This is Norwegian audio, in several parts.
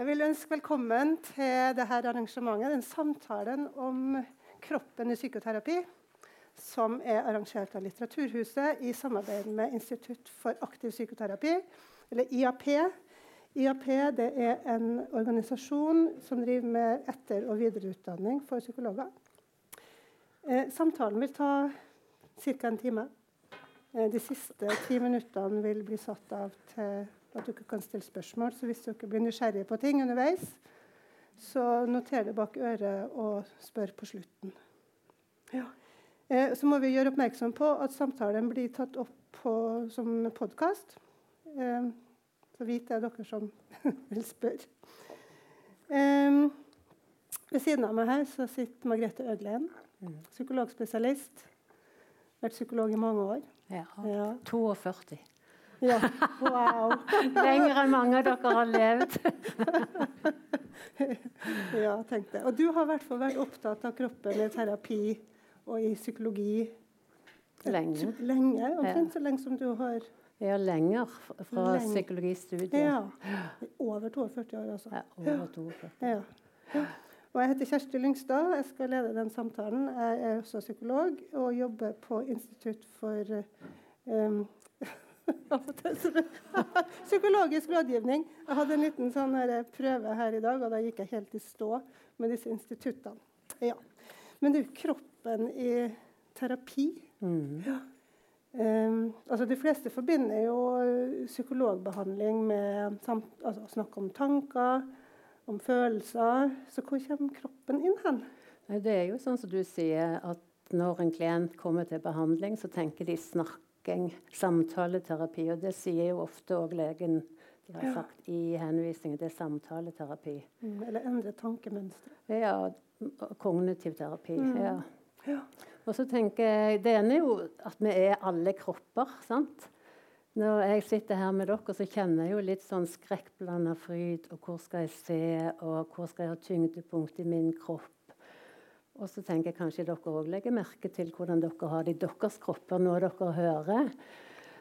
Jeg vil ønske velkommen til dette arrangementet, den samtalen om kroppen i psykoterapi, som er arrangert av Litteraturhuset i samarbeid med Institutt for aktiv psykoterapi, eller IAP. IAP er en organisasjon som driver med etter- og videreutdanning for psykologer. Eh, samtalen vil ta ca. en time. Eh, de siste ti minuttene vil bli satt av til at dere kan stille spørsmål. Så hvis dere blir nysgjerrige på ting underveis, så noter det bak øret og spør på slutten. Ja. Eh, så må vi gjøre oppmerksom på at samtalen blir tatt opp på, som podkast. Eh, så vit det, dere som vil spørre. Eh, ved siden av meg her så sitter Margrethe Øglen, mm. psykologspesialist. Vært psykolog i mange år. Ja. ja. 42. Ja, wow. Lenger enn mange av dere har levd. ja, tenk det. Og du har i hvert fall vært opptatt av kroppen i terapi og i psykologi lenge. Lenge, Omtrent ja. så lenge som du har Ja, lenger fra lenge. psykologistudiet. Ja. Over 42 år, altså. Ja, over 42. Ja. ja. Og jeg heter Kjersti Lyngstad. Jeg skal lede den samtalen. Jeg er også psykolog og jobber på Institutt for um, Psykologisk rådgivning. Jeg hadde en liten sånn prøve her i dag, og da gikk jeg helt i stå med disse instituttene. Ja. Men du, kroppen i terapi mm. ja. um, altså De fleste forbinder jo psykologbehandling med altså, snakke om tanker, om følelser. Så hvor kommer kroppen inn hen? Det er jo sånn som du sier, at når en klient kommer til behandling, så tenker de snakk snakking, samtaleterapi. Og det sier jo ofte òg legen de har ja. sagt i henvisningen. Det er samtaleterapi. Mm, eller endre tankemønstre. Ja. Kognitiv terapi. Mm. Ja. ja. Og så tenker jeg Det ene er jo at vi er alle kropper. sant? Når jeg sitter her med dere, så kjenner jeg jo litt sånn skrekkblanda fryd. Og hvor skal jeg se, og hvor skal jeg ha tyngdepunkt i min kropp? Og så tenker jeg kanskje dere òg legger merke til hvordan dere har det i deres kropper når dere hører.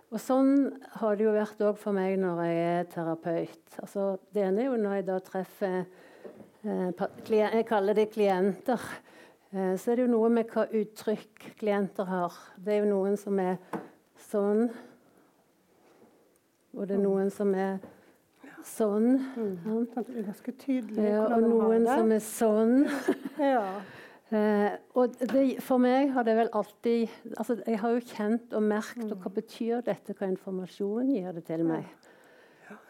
Og sånn har det jo vært òg for meg når jeg er terapeut. Altså, det ene er jo når jeg da treffer eh, Jeg kaller det klienter. Eh, så er det jo noe med hva uttrykk klienter har. Det er jo noen som er sånn. Og det er noen som er sånn. Mm. Det er ganske tydelig. Ja, og noen som er sånn. ja. Eh, og det, for meg har det vel alltid altså Jeg har jo kjent og merket mm. og hva betyr dette, hva informasjon gir det til meg.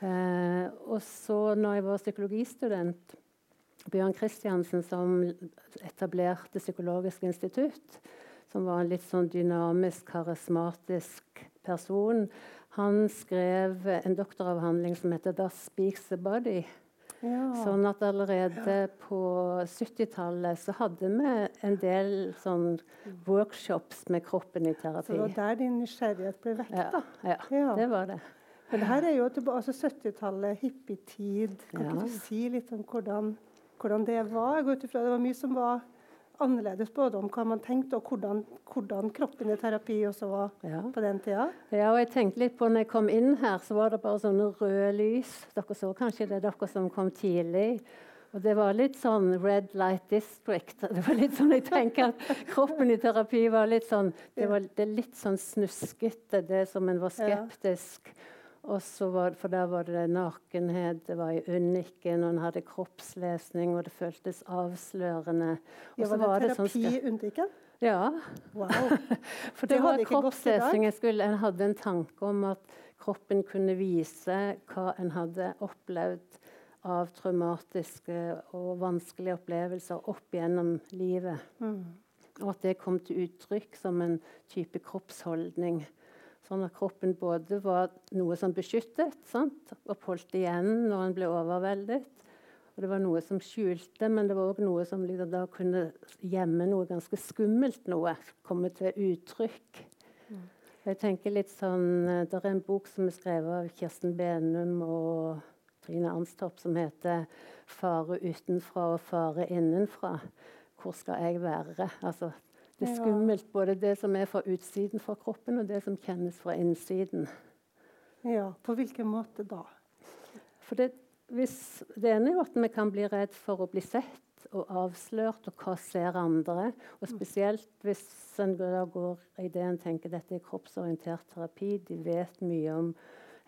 Eh, og så når jeg var psykologistudent Bjørn Kristiansen som etablerte Psykologisk institutt, som var en litt sånn dynamisk, karismatisk person, han skrev en doktoravhandling som heter 'Da speaks the body'. Ja. Sånn at allerede på 70-tallet så hadde vi en del sånn workshops med kroppen i terapi. Så det var der din nysgjerrighet ble vekket, da? Ja, ja, det var det. Men det her er jo altså 70-tallet, hippietid. Kan ikke du si litt om hvordan, hvordan det var? Jeg går ut ifra det var mye som var annerledes både om hva man tenkte, og hvordan, hvordan kroppen i terapi også var ja. på den tida. Ja, og jeg tenkte litt på når jeg kom inn her, så var det bare sånne røde lys. Dere så kanskje det er dere som kom tidlig. Og det var litt sånn Red Light District. Det var litt sånn, Jeg tenker at kroppen i terapi var litt sånn Det var det litt sånn snuskete, det som en var skeptisk. Ja. Var, for der var det nakenhet, det var i unniken, og en hadde kroppslesning, og det føltes avslørende. Og ja, var det, sånn terapi i unniken? Ja. Wow. for det, det var kroppslesning. Jeg skulle, en hadde en tanke om at kroppen kunne vise hva en hadde opplevd av traumatiske og vanskelige opplevelser opp gjennom livet. Mm. Og at det kom til uttrykk som en type kroppsholdning. Sånn at kroppen både var noe som beskyttet sant? og holdt igjen når en ble overveldet. Og det var noe som skjulte, men det var òg noe som liksom da kunne gjemme noe ganske skummelt noe. Komme til uttrykk. Mm. Jeg tenker litt sånn, eh, Det er en bok som er skrevet av Kirsten Benum og Trine Anstorp som heter 'Fare utenfra og fare innenfra'. Hvor skal jeg være? Altså, det er skummelt, både det som er fra utsiden fra kroppen, og det som kjennes fra innsiden. Ja, På hvilken måte da? For det, hvis det ene er at vi kan bli redd for å bli sett og avslørt, og hva ser andre? Og spesielt hvis en da går i det en tenker dette er kroppsorientert terapi, de vet mye om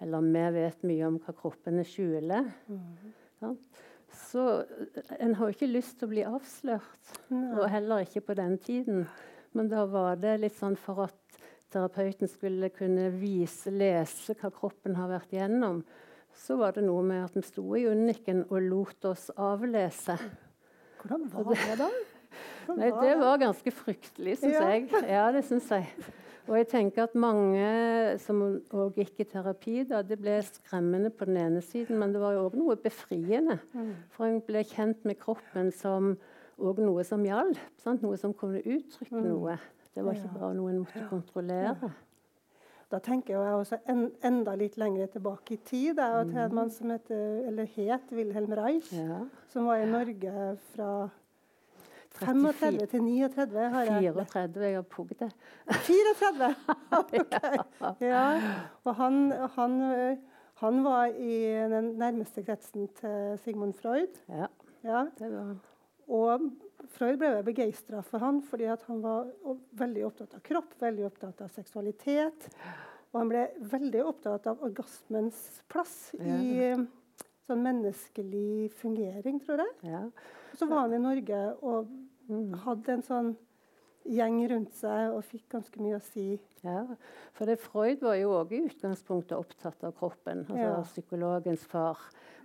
eller vi vet mye om hva kroppene skjuler. Mm. Så en har jo ikke lyst til å bli avslørt, Nei. og heller ikke på den tiden. Men da var det litt sånn for at terapeuten skulle kunne vise, lese hva kroppen har vært gjennom, så var det noe med at vi sto i unniken og lot oss avlese. Hvordan var det, da? Nei, det var ganske fryktelig, syns ja. jeg. Ja, det syns jeg. Og jeg tenker at mange som òg gikk i terapi, da, det ble skremmende på den ene siden, men det var jo òg noe befriende. Mm. For en ble kjent med kroppen som òg noe som hjalp. Noe som kunne uttrykke mm. noe. Det var ikke bare noe en måtte kontrollere. Da tenker jeg også en, enda litt lenger tilbake i tid. Det er til en mann som heter, eller het Wilhelm Reich, ja. som var i Norge fra 35 til 39 har jeg 34, jeg har pugget det. 34? ok. Ja. Og han, han, han, var i den nærmeste kretsen til Sigmund Freud. Ja, ja. det var han. Og Freud ble begeistra for han fordi han var veldig opptatt av kropp, veldig opptatt av seksualitet. Og han ble veldig opptatt av orgasmens plass ja. i sånn menneskelig fungering, tror jeg. Ja. Så var han i Norge og. Hadde en sånn gjeng rundt seg og fikk ganske mye å si. Ja, for det, Freud var jo òg i utgangspunktet opptatt av kroppen. altså ja. Psykologens far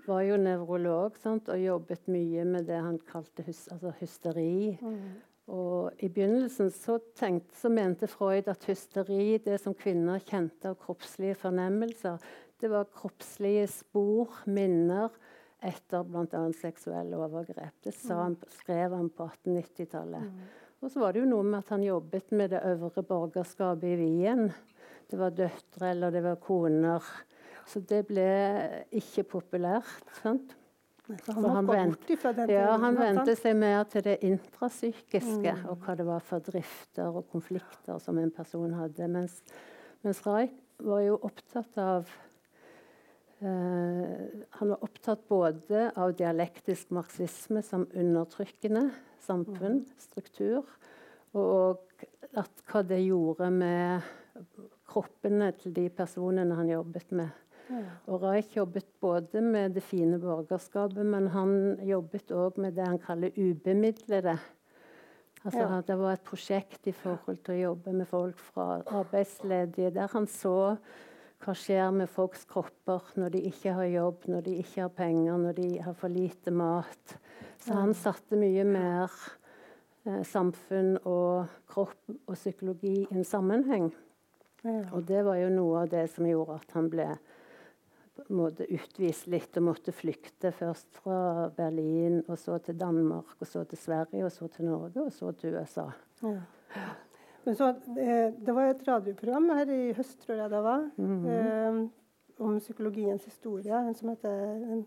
var jo nevrolog sant, og jobbet mye med det han kalte hus, altså hysteri. Mm. Og I begynnelsen så, tenkte, så, mente Freud at hysteri, det som kvinner kjente av kroppslige fornemmelser, det var kroppslige spor, minner, etter bl.a. seksuelle overgrep. Det han, skrev han på 1890-tallet. Mm. Og så var det jo noe med at han jobbet med det øvre borgerskapet i Wien. Det var døtre eller det var koner. Så det ble ikke populært. sant? Så han, han, vent, ja, han vendte seg mer til det intrapsykiske mm. og hva det var for drifter og konflikter som en person hadde. Mens, mens Reich var jo opptatt av han var opptatt både av dialektisk marxisme som undertrykkende samfunn, mm. struktur, og at hva det gjorde med kroppene til de personene han jobbet med. Og Reich jobbet både med det fine borgerskapet, men han jobbet òg med det han kaller ubemidlede. Altså, ja. Det var et prosjekt i forhold til å jobbe med folk fra arbeidsledige, der han så hva skjer med folks kropper når de ikke har jobb, når de ikke har penger, når de har for lite mat. Så han satte mye mer eh, samfunn og kropp og psykologi i en sammenheng. Og det var jo noe av det som gjorde at han ble måtte utvist litt og måtte flykte. Først fra Berlin, og så til Danmark, og så til Sverige, og så til Norge, og så til USA. Ja. Men så, det, det, var et radioprogram her i høst, tror jeg det var, mm -hmm. eh, om psykologiens historie. En, som heter, en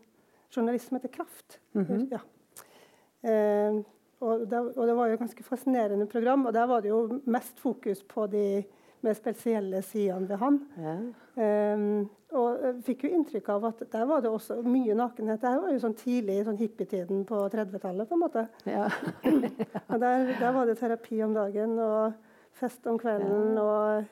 journalist som heter Kraft. Mm -hmm. ja. eh, og, det, og, det, var jo et ganske fascinerende program. Og der var det jo mest fokus på de med spesielle sidene ved han. Ja. Um, og jeg fikk jo inntrykk av at der var det også mye nakenhet. Det var jo sånn tidlig sånn hippietiden på 30-tallet, på en måte. Ja. og der, der, var det terapi om dagen og fest om kvelden og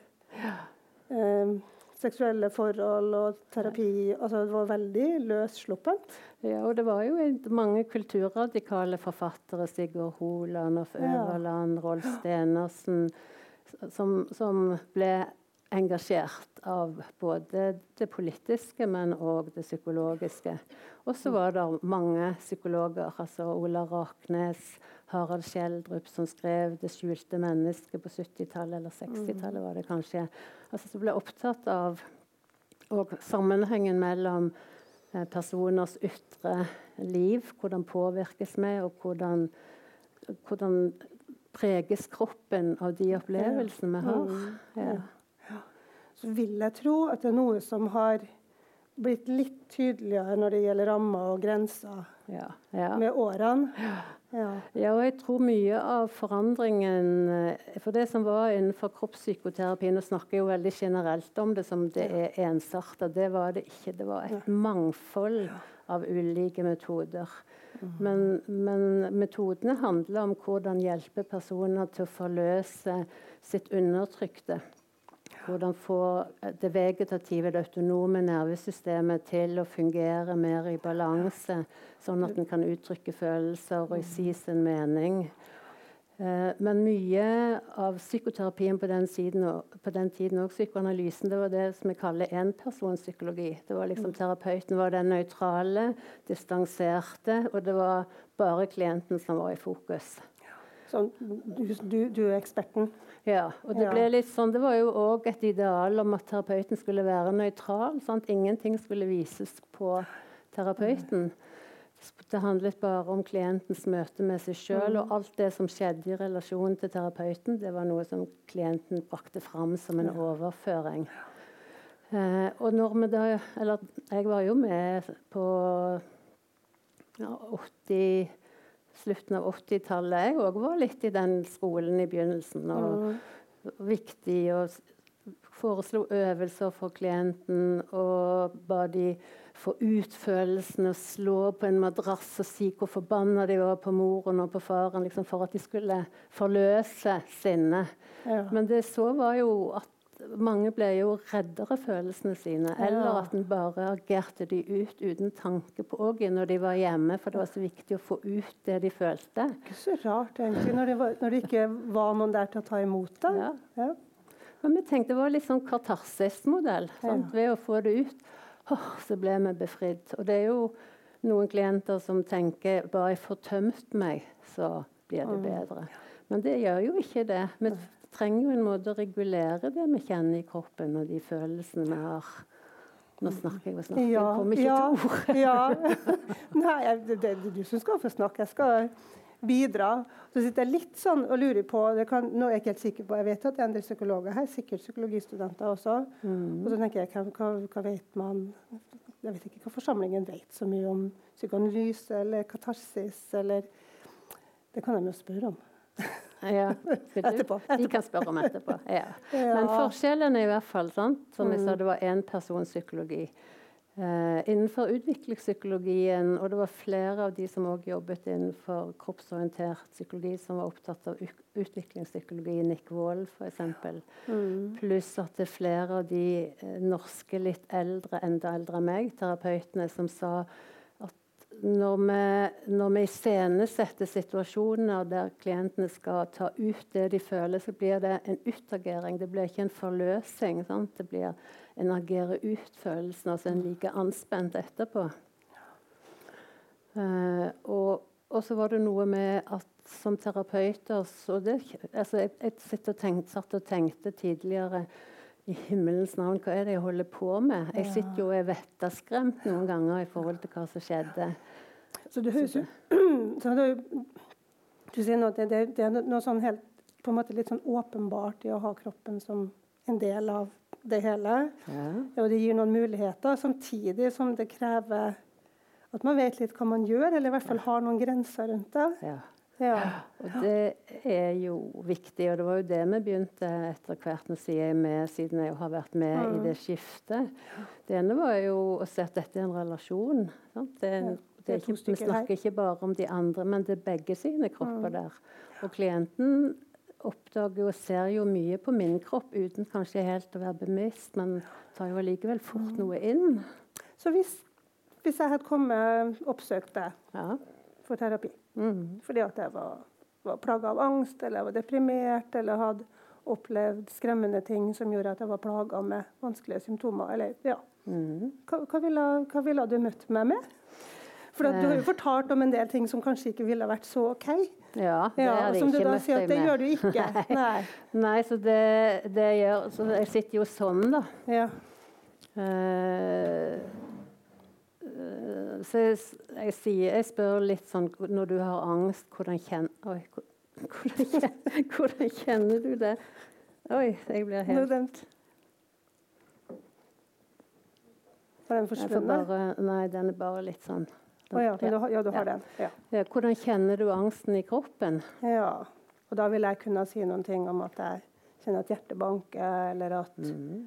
um, seksuelle forhold og terapi. Altså det var veldig løssluppent. Ja, og det var jo mange kulturradikale forfattere. Sigurd Holand, Øverland, ja. Rolf Stenersen som, som ble engasjert av både det politiske, men òg det psykologiske. Og så var det mange psykologer, altså Ola Raknes, Harald Skjeldrup, som skrev 'Det skjulte mennesket' på 70-tallet, eller 60-tallet var det kanskje. Altså Som ble opptatt av sammenhengen mellom eh, personers ytre liv, hvordan påvirkes vi, og hvordan, hvordan preges kroppen av de opplevelsene vi har. Mm. Ja. Ja. Så vil jeg tro at det er noe som har blitt litt tydeligere når det gjelder rammer og grenser ja. med årene. Ja. ja. og jeg tror mye av forandringen eh, For det som var innenfor kroppspsykoterapi Nå snakker jeg jo veldig generelt om det som det er ensarta. Det var det ikke. Det var et mangfold av ulike metoder. Men, men, metodene handler om hvordan hjelpe personer til å forløse sitt undertrykte. Hvordan få det vegetative, det autonome nervesystemet til å fungere mer i balanse, sånn at en kan uttrykke følelser og si sin mening. Eh, men mye av psykoterapien på den, siden, på den tiden og psykoanalysen, det var det som vi kaller enpersonspsykologi. Det var liksom Terapeuten var den nøytrale, distanserte, og det var bare klienten som var i fokus. Så du, du, du er eksperten? Ja, og det ble litt sånn, det var jo òg et ideal om at terapeuten skulle være nøytral. Sant? Ingenting skulle vises på terapeuten. Det handlet bare om klientens møte med seg sjøl. Og alt det som skjedde i relasjon til terapeuten, det var noe som klienten brakte fram som en overføring. Eh, og når vi da Eller jeg var jo med på ja, 80 slutten av 80-tallet. Jeg òg var litt i den skolen i begynnelsen. Og mm. viktig å foreslo øvelser for klienten og ba de få ut følelsene og slå på en madrass og si hvor forbanna de var på moren og på faren liksom for at de skulle forløse sinnet. Ja. Men det så var jo at mange ble jo reddere følelsene sine. Ja. Eller at en bare agerte de ut uten tanke på òg når de var hjemme. For det var så viktig å få ut det de følte. Ikke så rart, egentlig, når det, var, når det ikke var noen der til å ta imot det. Ja. Ja. Men vi tenkte det var litt sånn katarsis-modell. Ved å få det ut, oh, så ble vi befridd. Og det er jo noen klienter som tenker bare jeg får tømt meg, så blir det mm. bedre. Men det gjør jo ikke det. Vi trenger jo en måte å regulere det vi kjenner i kroppen, og de følelsene vi har. Nå snakker jeg og snakker, ja, jeg kommer ikke ja, til ord. ja. Nei, det, det, du som skal få snakke. Jeg skal bidra. Så sitter jeg litt sånn og lurer på kan, Nå er jeg ikke helt sikker på, jeg vet at det er en del psykologer her, sikkert psykologistudenter også. Mm. Og så tenker jeg, hva, hva, vet man Jeg vet ikke hva forsamlingen vet så mye om psykoanalyse eller katarsis eller Det kan de jo spørre om. Ja, etterpå, etterpå. De kan spørre om etterpå. Ja. Ja. Men forskjellen er i hvert fall sant? Som jeg sa, mm. det var én persons psykologi. Uh, innenfor utviklingspsykologien, og det var flere av de som også jobbet innenfor kroppsorientert psykologi, som var opptatt av utviklingspsykologi, Nick Wall f.eks. Mm. Pluss at det er flere av de uh, norske litt eldre, enda eldre enn meg, terapeutene, som sa når vi, når vi iscenesetter situasjoner der klientene skal ta ut det de føler, så blir det en utagering. Det blir ikke en forløsing. Sant? Det blir en agerer ut følelsen, altså en like anspent etterpå. Uh, og, og, så var det noe med at som terapeuter så det, altså jeg, jeg og tenkte, satt og tenkte tidligere i himmelens navn, hva er det jeg holder på med? Jeg sitter jo og er vettaskremt noen ganger i forhold til hva som skjedde. Så det høres Du sier nå at det, det, er noe sånn helt på en måte litt sånn åpenbart i å ha kroppen som en del av det hele. Ja. Og det gir noen muligheter, samtidig som det krever at man vet litt hva man gjør, eller i hvert fall har noen grenser rundt det. Ja. Ja. Og det er jo viktig, og det var jo det vi begynte etter hvert. med sier jeg med, siden jeg har vært med mm. i det skiftet. Det ene var jo å se at dette er en relasjon. Det ja, det er ikke, vi snakker ikke bare om de andre, men det er begge sine kropper mm. der. Og klienten oppdager og ser jo mye på min kropp uten kanskje helt å være bevisst, men tar jo allikevel fort mm. noe inn. Så hvis, hvis jeg hadde kommet oppsøkt deg ja. for terapi Mm. Fordi at jeg var, var plaga av angst, eller jeg var deprimert, eller hadde opplevd skremmende ting som gjorde at jeg var plaga med vanskelige symptomer. Eller, ja. Mm. Hva, hva, ville, hva, ville, du møtt meg med? For du har jo eh. fortalt om en del ting som kanskje ikke ville vært så OK. Ja, det ja, som du da sier at det gjør du ikke. Nei, Nei så det, det gjør Så jeg sitter jo sånn, da. Ja. Uh, så jeg, jeg, sier, jeg, spør litt sånn Når du har angst, hvordan kjenner Oi, hvordan, hvordan, kjenner du det? Oi, jeg blir helt Noe Var den forsvunnet? Nei, den er bare litt sånn Den, oh, ja, du, ja, du har ja. den. Ja. ja. Hvordan kjenner du angsten i kroppen? Ja, og da vil jeg kunne si noen ting om at jeg kjenner at hjertet banker, eller at mm.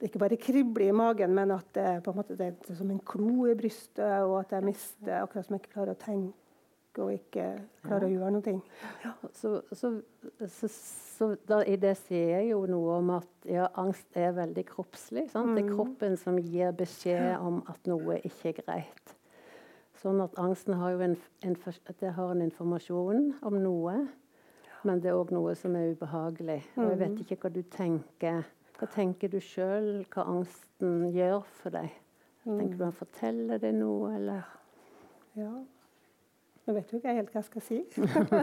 Det ikke bare kribler i magen, men at det, på en måte, det er som en klo i brystet, og at jeg mister akkurat som jeg ikke klarer å tenke og ikke klarer å gjøre noe. Ja. Så, så, så, så da, i det sier jeg jo noe om at ja, angst er veldig kroppslig. Mm. Det er mm. kroppen som gir beskjed om at noe ikke er greit. Sånn at angsten har jo en, en, har en informasjon om noe, men det er òg noe som er ubehagelig. Og jeg vet mm. ikke hva du tenker hva tenker du sjøl hva angsten gjør for deg? Tenker du han forteller deg noe, eller? Ja. Nå vet jo ikke jeg helt hva jeg skal si.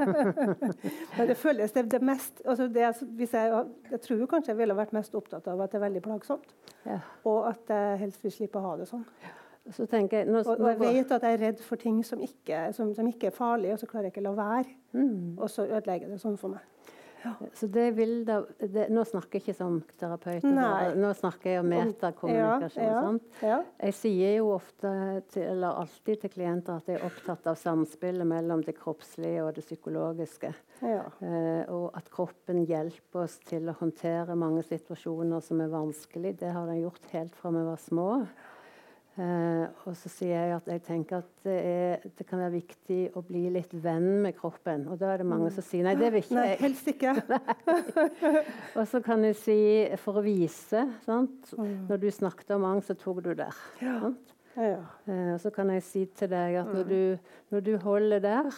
Men det føles det, det mest altså det, jeg, jeg, tror jo kanskje jeg ville vært mest opptatt av at det er veldig plagsomt. Ja. Og at jeg helst vil slippe å ha det sånn. Jeg, nå, og, og, jeg vet at jeg er redd for ting som ikke, som, som ikke er farlige, og så klarer jeg ikke å la være. Mm. Og så ødelegger det sånn for meg. Så det vil da, det, Nå snakker jeg ikke som terapeut, nå snakker jeg om metakommunikasjon. Ja, ja, ja. Jeg sier jo ofte, til, eller alltid til klienter at jeg er opptatt av samspillet mellom det kroppslige og det psykologiske. Eh, og at kroppen hjelper oss til å håndtere mange situasjoner som er vanskelig. Det har den gjort helt fra vi var små. Uh, og så sier jeg at jeg tenker at det, er, det, kan være viktig å bli litt venn med kroppen. Og da er det mange som sier nei, det vil ikke jeg. Helst ikke. og så kan jeg si for å vise. Sant? Mm. Når du snakket om angst, så tok du der. Ja. Ja. Uh, så kan jeg si til deg at når mm. du, når du holder der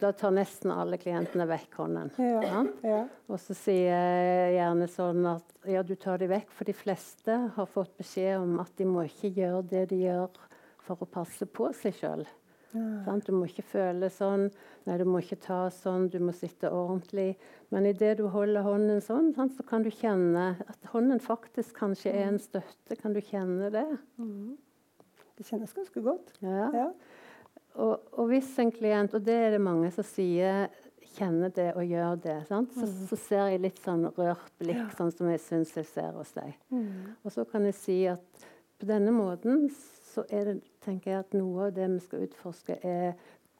da tar nesten alle klientene vekk hånden. Ja, ja. Og så sier jeg gjerne sånn at ja, du tar de vekk, for de fleste har fått beskjed om at de må ikke gjøre det de gjør for å passe på seg sjøl. Ja. Du må ikke føle sånn, nei, du må ikke ta sånn, du må sitte ordentlig. Men idet du holder hånden sånn, sant, så kan du kjenne at hånden faktisk kanskje er en støtte. Kan du kjenne det? Mm. Det kjennes ganske godt. Ja. ja. Og, og, hvis en klient, og det er det mange som sier, kjenner det og gjør det, så, mm. så, ser jeg litt sånn rørt blikk, ja. sånn som jeg syns jeg ser hos deg. Mm. Og så kan jeg si at på denne måten så er det, tenker jeg at noe av det vi skal utforske, er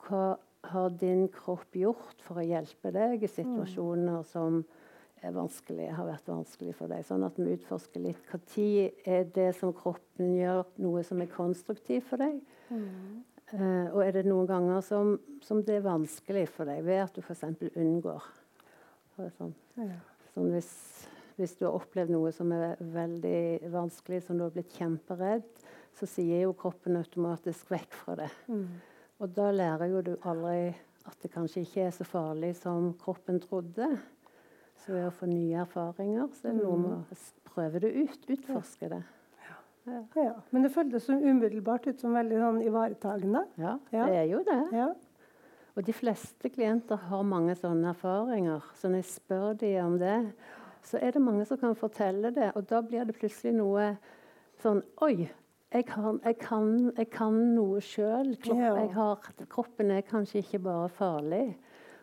hva har din kropp gjort for å hjelpe deg i situasjoner mm. som er vanskelig, har vært vanskelig for deg. Sånn at vi utforsker litt når er det som kroppen gjør, noe som er konstruktivt for deg. Mm. Uh, og er det noen ganger som, som, det er vanskelig for deg ved at du f.eks. unngår sånn. Ja. sånn hvis, hvis, du har opplevd noe som er veldig vanskelig, som du har blitt kjemperedd, så sier jo kroppen automatisk vekk fra det. Mm. Og da lærer jo du aldri at det kanskje ikke er så farlig som kroppen trodde. Så ved å få nye erfaringer, så er det noe med å prøve det ut, utforske det. Ja. ja. Men det føltes umiddelbart ut som veldig sånn ivaretagende. Ja, det er jo det. Ja. Og de fleste klienter har mange sånne erfaringer. Så når jeg spør dem om det, så er det mange som kan fortelle det. Og da blir det plutselig noe sånn Oi! Jeg kan, jeg kan, jeg kan noe sjøl. Kroppen er kanskje ikke bare farlig.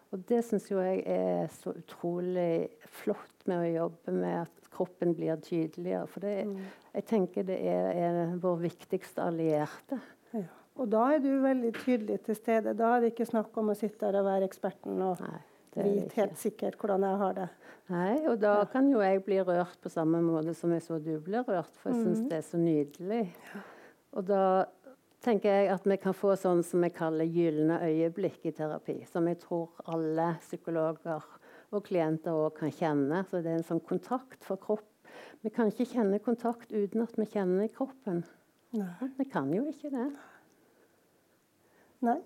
Og det syns jeg er så utrolig flott med å jobbe med at kroppen blir tydeligere. For det, mm. jeg tenker det er, er vår viktigste allierte. Ja. Og da er du veldig tydelig til stede. Da er det ikke snakk om å sitte der og være eksperten og Nei, vite helt sikkert hvordan jeg har det. Nei, og da ja. kan jo jeg bli rørt på samme måte som jeg så du ble rørt, for jeg syns mm. det er så nydelig. Ja. Og da tenker jeg at vi kan få sånn som vi kaller gylne øyeblikk i terapi. Som jeg tror alle psykologer og klienter òg kan kjenne. Så det er en sånn kontakt for kropp. Vi kan ikke kjenne kontakt uten at vi kjenner kroppen. Nei. Vi kan jo ikke det. Nei.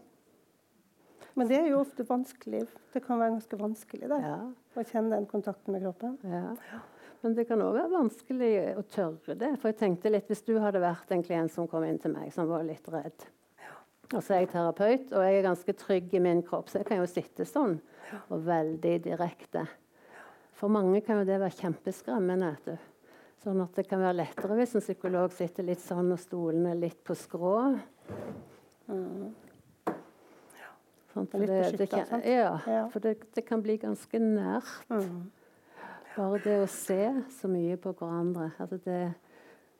Men det er jo ofte vanskelig. Det kan være ganske vanskelig det, ja. å kjenne den kontakten med kroppen. Ja. Men det kan òg være vanskelig å tørre det. For jeg tenkte litt, Hvis du hadde vært en klient som kom inn til meg som var litt redd, og så er jeg terapeut, og jeg er ganske trygg i min kropp, så jeg kan jo sitte sånn og veldig direkte. For mange kan jo det være kjempeskremmende. Sånn at det kan være lettere hvis en psykolog sitter litt sånn og stolene litt på skrå. Mm. Sånn, for det, det, kan, ja, for det, det, kan bli ganske nært. Mm. Bare det å se så mye på hverandre. Altså det,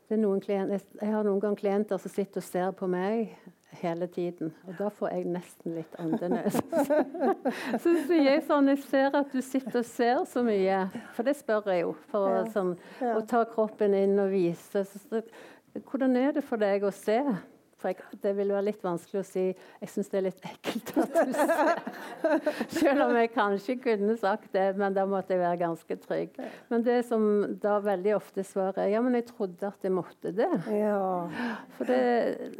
det er noen klienter, jeg har noen ganger klienter som sitter og ser på meg hele tiden. Og da får jeg nesten litt åndenød. så sier jeg sånn Jeg ser at du sitter og ser så mye. For det spør jeg jo. For å, sånn, å ta kroppen inn og vise. Så, så, hvordan er det for deg å se? For jeg, det vil være litt vanskelig å si jeg syns det er litt ekkelt at du ser. Selv om jeg kanskje kunne sagt det, men da måtte jeg være ganske trygg. Men det som da veldig ofte svarer ja, men jeg trodde at jeg måtte det. Ja. For det,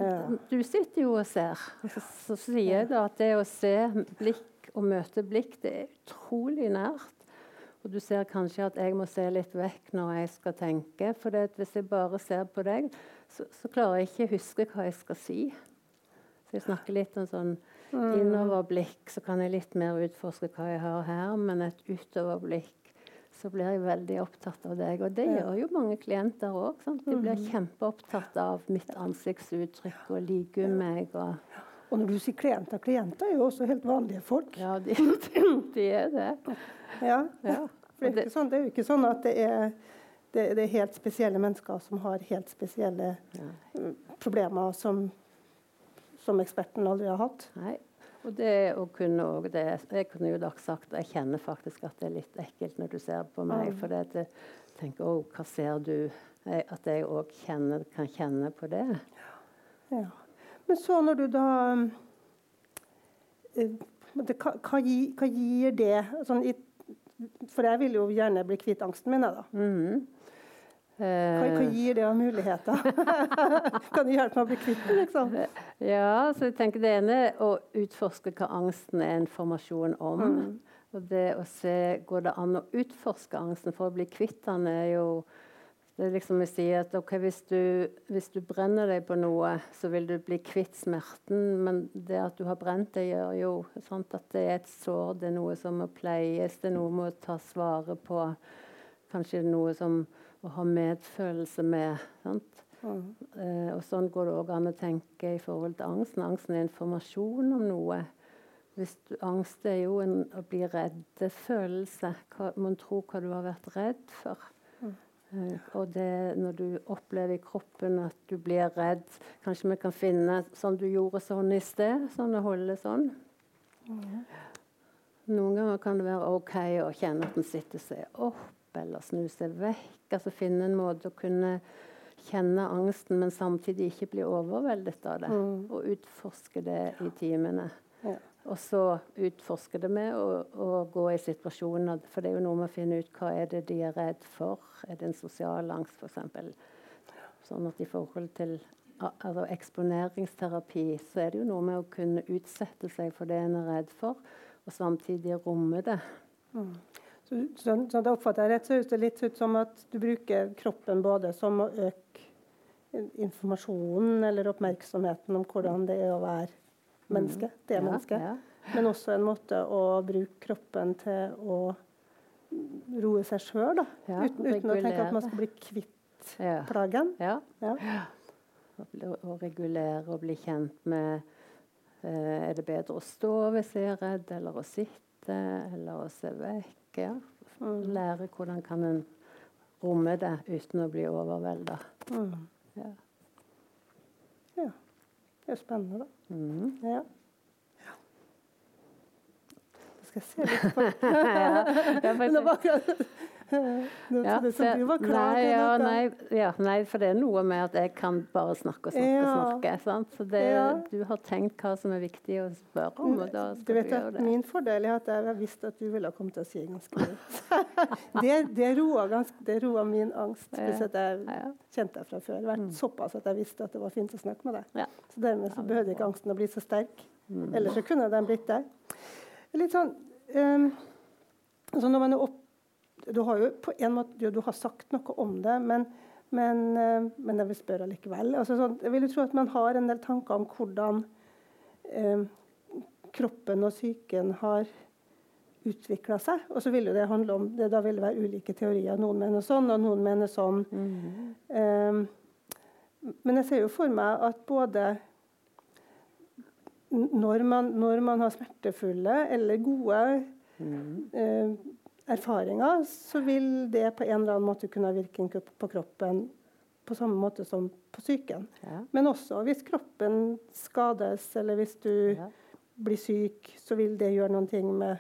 du sitter jo og ser. Så, så sier jeg da at det å se blikk og møte blikk, det er utrolig nært. Og du ser kanskje at jeg må se litt vekk når jeg skal tenke. For hvis jeg bare ser på deg, så, så, klarer jeg ikke å huske hva jeg skal si. Så jeg snakker litt om sånn mm. innoverblikk, så kan jeg litt mer utforske hva jeg har her. Men et utoverblikk så blir jeg veldig opptatt av deg. Og det gjør jo mange klienter òg. De blir mm. kjempeopptatt av mitt ansiktsuttrykk og liker meg. Og, og når du sier klienter, klienter er jo også helt vanlige folk. Ja, de, de er det. Ja. ja. Det, er sånn, det, er jo ikke sånn at det er det, det, er helt spesielle mennesker som har helt spesielle Nei. problemer som, som, eksperten aldri har hatt. Nei. Og det å kunne òg det, Jeg kunne jo da sagt jeg kjenner faktisk at det er litt ekkelt når du ser på meg. Mm. For det jeg tenker Å, hva ser du? At jeg òg kan kjenne på det. Ja. Men så når du da eh, det, hva, hva, gir det sånn, For jeg vil jo gjerne bli kvitt angsten min. da. Mm. Hva, hva, gir det av muligheter? kan det hjelpe meg å bli kvitt den? Liksom? Ja, så jeg tenker Det ene er å utforske hva angsten er informasjon om. Mm. Og det å se Går det an å utforske angsten for å bli kvitt den, er jo det er liksom å si at okay, hvis, du, hvis, du, brenner deg på noe, så vil du bli kvitt smerten. Men det at du har brent deg, gjør jo sant, at det er et sår. Det er noe som må pleies. Det er noe med å ta vare på. Kanskje noe som å ha medfølelse med. Mm. Eh, og sånn går det òg an å tenke i forhold til angsten. Angsten er informasjon om noe. Hvis du, angst er jo en å bli redd-følelse. Man tror hva du har vært redd for. Mm. Eh, og det når du opplever i kroppen at du blir redd Kanskje vi kan finne sånn du gjorde sånn i sted. Sånn å holde sånn. Mm. Noen ganger kan det være OK å kjenne at en sitter seg opp eller snu seg vekk. Altså finne en måte å kunne kjenne angsten, men samtidig ikke bli overveldet av det. Mm. Og utforske det i timene. Ja. Og så utforske det med å, å, gå i situasjoner. For det er jo noe med å finne ut hva er det de er redd for. Er det en sosial angst, f.eks.? Sånn at i forhold til altså eksponeringsterapi, så er det jo noe med å kunne utsette seg for det en er redd for, og samtidig romme det. Mm. Så, så, så oppfatter jeg rett, så høres det litt ut som at du bruker kroppen både som å øke informasjonen eller oppmerksomheten om hvordan det er å være menneske, mm. det er menneske. Ja, ja. Men også en måte å bruke kroppen til å roe seg sjøl, ja, uten, uten å tenke at man skal bli kvitt plagen. Ja. Å regulere og bli kjent med eh, Er det bedre å stå hvis jeg er redd, eller å sitte, eller å se vekk? Ja. Lære hvordan kan en romme det uten å bli overvelda. Mm. Ja. ja. Det er spennende, da. Mm. Ja. ja. Det skal jeg se litt på. ja, ja, nei, ja, nei, ja, nei, for det er noe med at jeg kan bare snakke og snakke og snakke. Sant? Så det, du har tenkt hva som er viktig å spørre om, og da skal du, vet du gjøre det. Min fordel er at jeg har visst at du ville komme til å si ganske mye. det, det roa min angst, hvis jeg kjente deg fra før. Vært mm. såpass at jeg visste at det var fint å snakke med deg. Så dermed så behøvde ikke angsten å bli så sterk. Mm. Ellers så kunne den blitt der. Litt sånn um, altså Når man er opp du har jo på en måte du har sagt noe om det, men, men, eh, men jeg vil spørre likevel. Altså, så, jeg vil jo tro at man har en del tanker om hvordan eh, kroppen og psyken har utvikla seg. Og så vil jo det handle om det, Da vil det være ulike teorier. Noen mener sånn, og noen mener sånn. Mm. Eh, men jeg ser jo for meg at både når man, når man har smertefulle eller gode mm. eh, erfaringer, så vil det på en eller annen måte kunne ha virkning på kroppen på samme måte som på psyken. Ja. Men også hvis kroppen skades, eller hvis du Ja. blir syk, så vil det gjøre noe med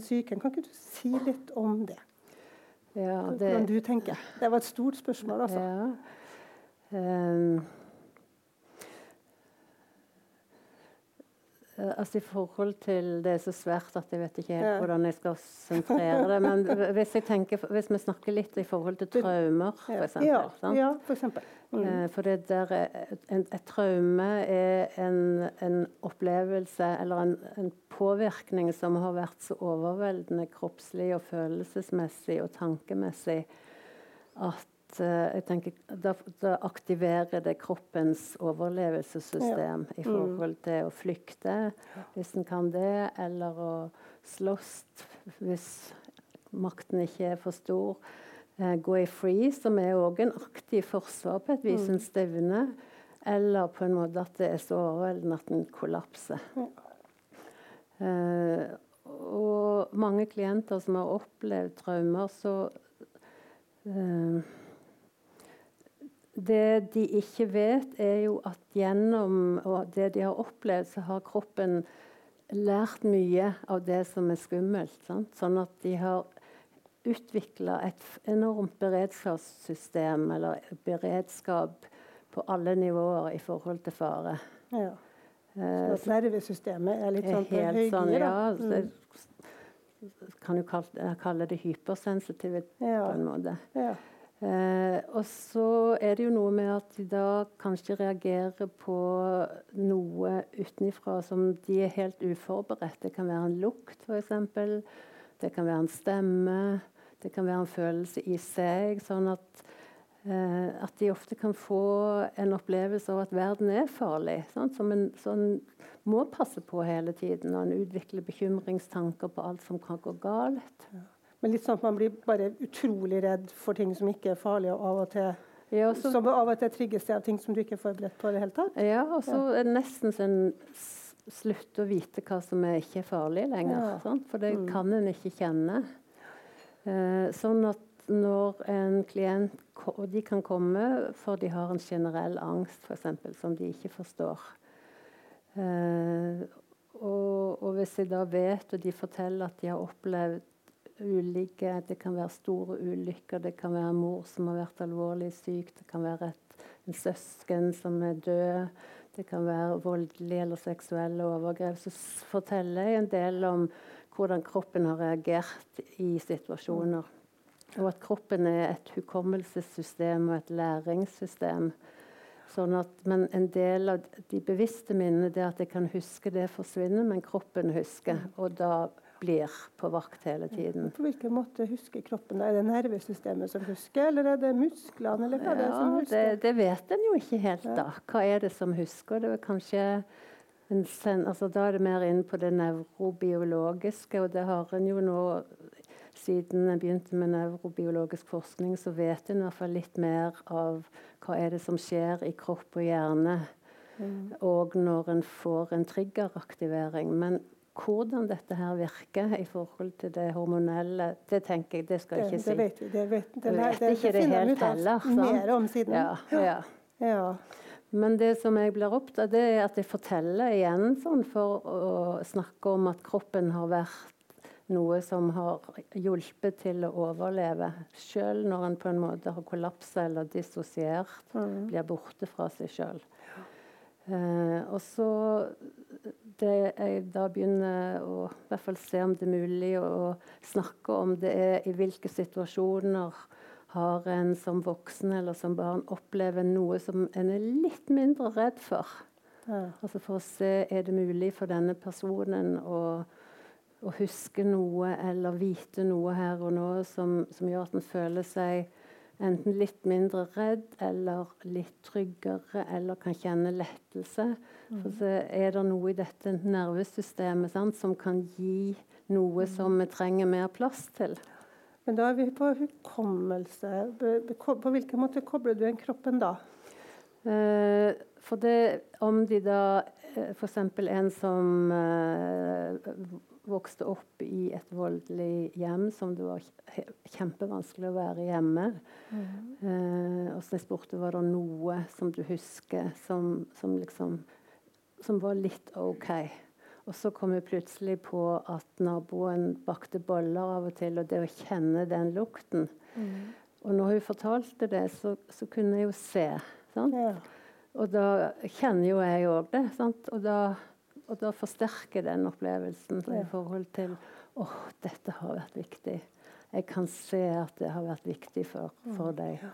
psyken. Kan ikke du si litt om det? ja Hvordan du tenker? Det var et stort spørsmål, altså. Ja. Ehm. Altså I forhold til Det er så svært at jeg vet ikke helt hvordan jeg skal sentrere det. Men hvis, jeg tenker, hvis vi snakker litt i forhold til traumer, f.eks. Ja, ja, for eksempel. Mm. Eh, For det der er en, et traume er en, en opplevelse eller en, en påvirkning som har vært så overveldende kroppslig og følelsesmessig og tankemessig at eh, jeg tenker, da, da aktiverer det kroppens overlevelsessystem i forhold til å flykte, hvis en kan det, eller å slåss hvis makten ikke er for stor. Eh, gå i free, som er òg en aktiv forsvar på et vis, en stevne. Eller på en måte at det er så overveldende at den kollapser. Eh, og mange klienter som har opplevd traumer, så eh, Det de ikke vet, er jo at gjennom det de har opplevd, så har kroppen lært mye av det som er skummelt. Sant? Sånn at de har utvikla et enormt beredskapssystem, eller beredskap på alle nivåer i forhold til fare. Ja. Eh, Så at nervesystemet er litt sånn på høygir, sånn, ja, Mm. det, kan jo kalle, kalle det hypersensitivitet Ja. på en måte. Ja. Eh, og så er det jo noe med at de da kanskje reagerer på noe utenifra som de er helt uforberedt. Det kan være en lukt, f.eks. Det kan være en stemme. Det kan være en følelse i seg. Sånn at, eh, at de ofte kan få en opplevelse av at verden er farlig. Sant? Som en sånn må passe på hele tiden. Og en utvikler bekymringstanker på alt som kan gå galt. Men litt sånn at man blir bare utrolig redd for ting som ikke er farlige, og av og til Ja, så som av og til trigges det av ting som du ikke er forberedt på i det hele tatt. Ja, og så er det nesten så en slutter å vite hva som er ikke er farlig lenger. Ja. Sånn? For det Mm. kan en ikke kjenne. Eh, sånn at når en klient Og de kan komme for de har en generell angst, for eksempel, som de ikke forstår. Eh, og, og hvis jeg da vet, og de forteller at de har opplevd ulike Det kan være store ulykker, det kan være mor som har vært alvorlig syk, det kan være et, en søsken som er død, det kan være voldelige eller seksuelle overgrep. Så forteller jeg en del om hvordan kroppen har reagert i situasjoner. Og at kroppen er et hukommelsessystem og et læringssystem. Sånn at, men en del av de bevisste minnene det at jeg kan huske det forsvinner, men kroppen husker. Og da blir på vakt hele tiden. På hvilken måte husker kroppen det? Er det nervesystemet som husker, eller er det musklene? Eller hva er det som husker? det, det vet en jo ikke helt, da. Hva er det som husker? Det er kanskje en sen, altså Da er det mer inn på det nevrobiologiske, og det har en jo nå Siden jeg begynte med nevrobiologisk forskning, så vet en i hvert fall litt mer av hva er det som skjer i kropp og hjerne, Mm. og når en får en triggeraktivering. Men hvordan dette her virker i forhold til det hormonelle, det tenker jeg, det skal jeg ikke si. det vet vi. Det, vet, det, det, det, ikke det helt heller, mer om siden. Ja, ja. Ja. Men det som jeg blir opptatt det er at jeg forteller igjen sånn for å snakke om at kroppen har vært noe som har hjulpet til å overleve. Selv når en på en måte har kollapsa eller dissosiert, Mm. blir borte fra seg sjøl. Eh, og så det jeg da begynner å i hvert fall se om det er mulig å snakke om, det er i hvilke situasjoner har en som voksen eller som barn opplever noe som en er litt mindre redd for. Ja. Altså For å se er det mulig for denne personen å, å huske noe eller vite noe her og nå som, som gjør at en føler seg enten litt mindre redd eller litt tryggere eller kan kjenne lettelse. For så er det noe i dette nervesystemet sant, som kan gi noe som vi trenger mer plass til. Men da er vi på hukommelse. På hvilken måte kobler du inn kroppen da? Eh, for det, om de da F.eks. en som eh, vokste opp i et voldelig hjem som det var kjempevanskelig å være hjemme. Mm. Eh, og så jeg spurte var det noe som du husker som, som, liksom, som var litt OK. Og så kom jeg plutselig på at naboen bakte boller av og til, og det å kjenne den lukten mm. Og når hun fortalte det, så, så kunne jeg jo se. Ja. Og da kjenner jo jeg òg det. Sant? Og da, og, da, forsterker den opplevelsen ja. i forhold til åh, oh, dette har vært viktig. Jeg kan se at det har vært viktig for, for mm. deg.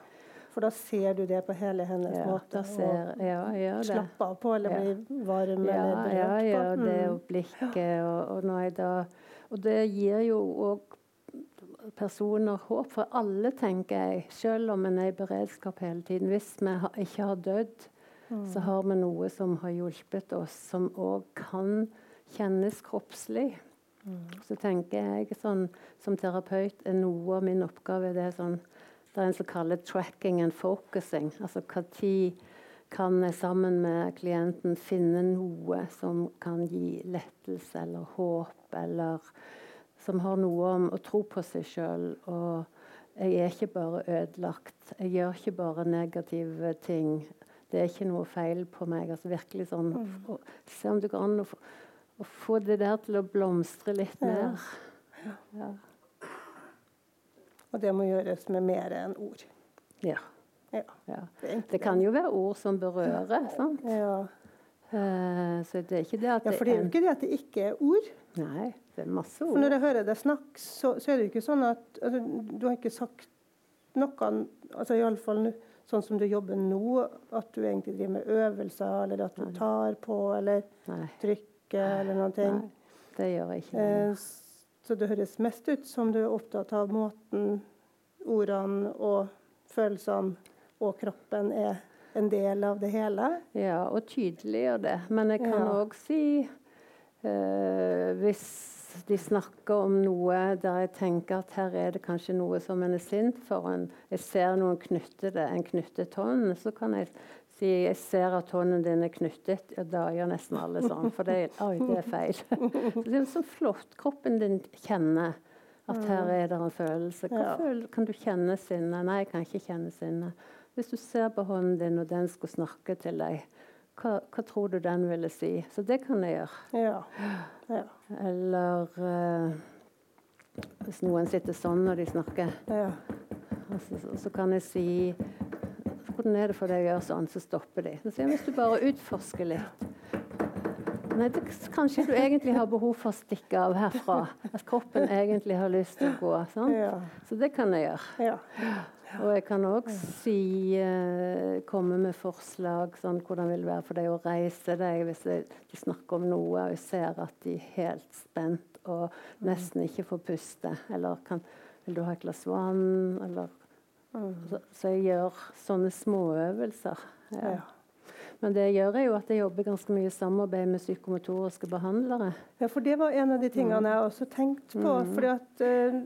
For da ser du det på hele hennes ja, måte? Ser, ja, og slappe av på, eller ja. bli varm ja, eller berørt ja, ja, på? det og blikket. Og, og, da, og, det gir jo òg personer håp, for alle, tenker jeg, selv om en er i beredskap hele tiden. Hvis vi ikke har dødd, så har vi noe som har hjulpet oss, som òg kan kjennes kroppslig. Mm. Så tenker jeg sånn, som terapeut er noe av min oppgave det er sånn det er en som kaller 'tracking and focusing'. Altså tid kan jeg sammen med klienten finne noe som kan gi lettelse eller håp, eller som har noe om å tro på seg sjøl. Jeg er ikke bare ødelagt. Jeg gjør ikke bare negative ting. Det er ikke noe feil på meg. Altså virkelig sånn mm. Se om det går an å få, å få, det der til å blomstre litt mer. Ja. ja. Og det må gjøres med mer enn ord. Ja. ja. ja. Det, kan jo være ord som berører. sant? Ja. Uh, så det er ikke det at Ja, for det er jo ikke det at det ikke er ord. Nei, det er masse ord. For når jeg hører deg snakke, så, så, er det jo ikke sånn at altså, Du har ikke sagt noe altså Iallfall sånn som du jobber nå, at du egentlig driver med øvelser, eller at du tar på, eller Nei. trykker, eller noen ting. Nei, det gjør jeg ikke. Eh, så det høres mest ut som du er opptatt av måten ordene og følelsene og kroppen er en del av det hele. Ja, og tydeliggjør det. Men jeg kan òg ja. si Hvis de snakker om noe der jeg tenker at her er det kanskje noe som en er sint for, en, jeg ser noen knytte det, en knyttet hånd, så kan jeg si jeg ser at hånden din er knyttet. Ja, da gjør nesten alle sånn, for det, oi, det er feil. det er så flott. Kroppen din kjenner at her er det en følelse. Føler, kan du kjenne sinne? Nei, jeg kan ikke kjenne sinne. Hvis du ser på hånden din, og den skulle snakke til deg, hva, hva tror du den ville si? Så det kan jeg gjøre. Ja. Ja. Eller uh, hvis noen sitter sånn når de snakker, ja. altså, så, så, kan jeg si hvordan er det for deg å gjøre sånn, så stopper de. Så hvis du bare utforsker litt Nei, det, kanskje du egentlig har behov for å stikke av herfra. At kroppen egentlig har lyst til å gå. Ja. Så det kan jeg gjøre. Ja. Og jeg kan òg si eh, komme med forslag sånn hvordan vil det være for deg å reise deg hvis de snakker om noe og jeg ser at de er helt spent og nesten ikke får puste. Eller kan, vil du ha et glass vann? Eller så, så, jeg gjør sånne småøvelser. Ja. ja. Men det gjør jeg jo at jeg jobber ganske mye i samarbeid med psykomotoriske behandlere. Ja, for det var en av de tingene mm. jeg også tenkte på. Mm. fordi at uh,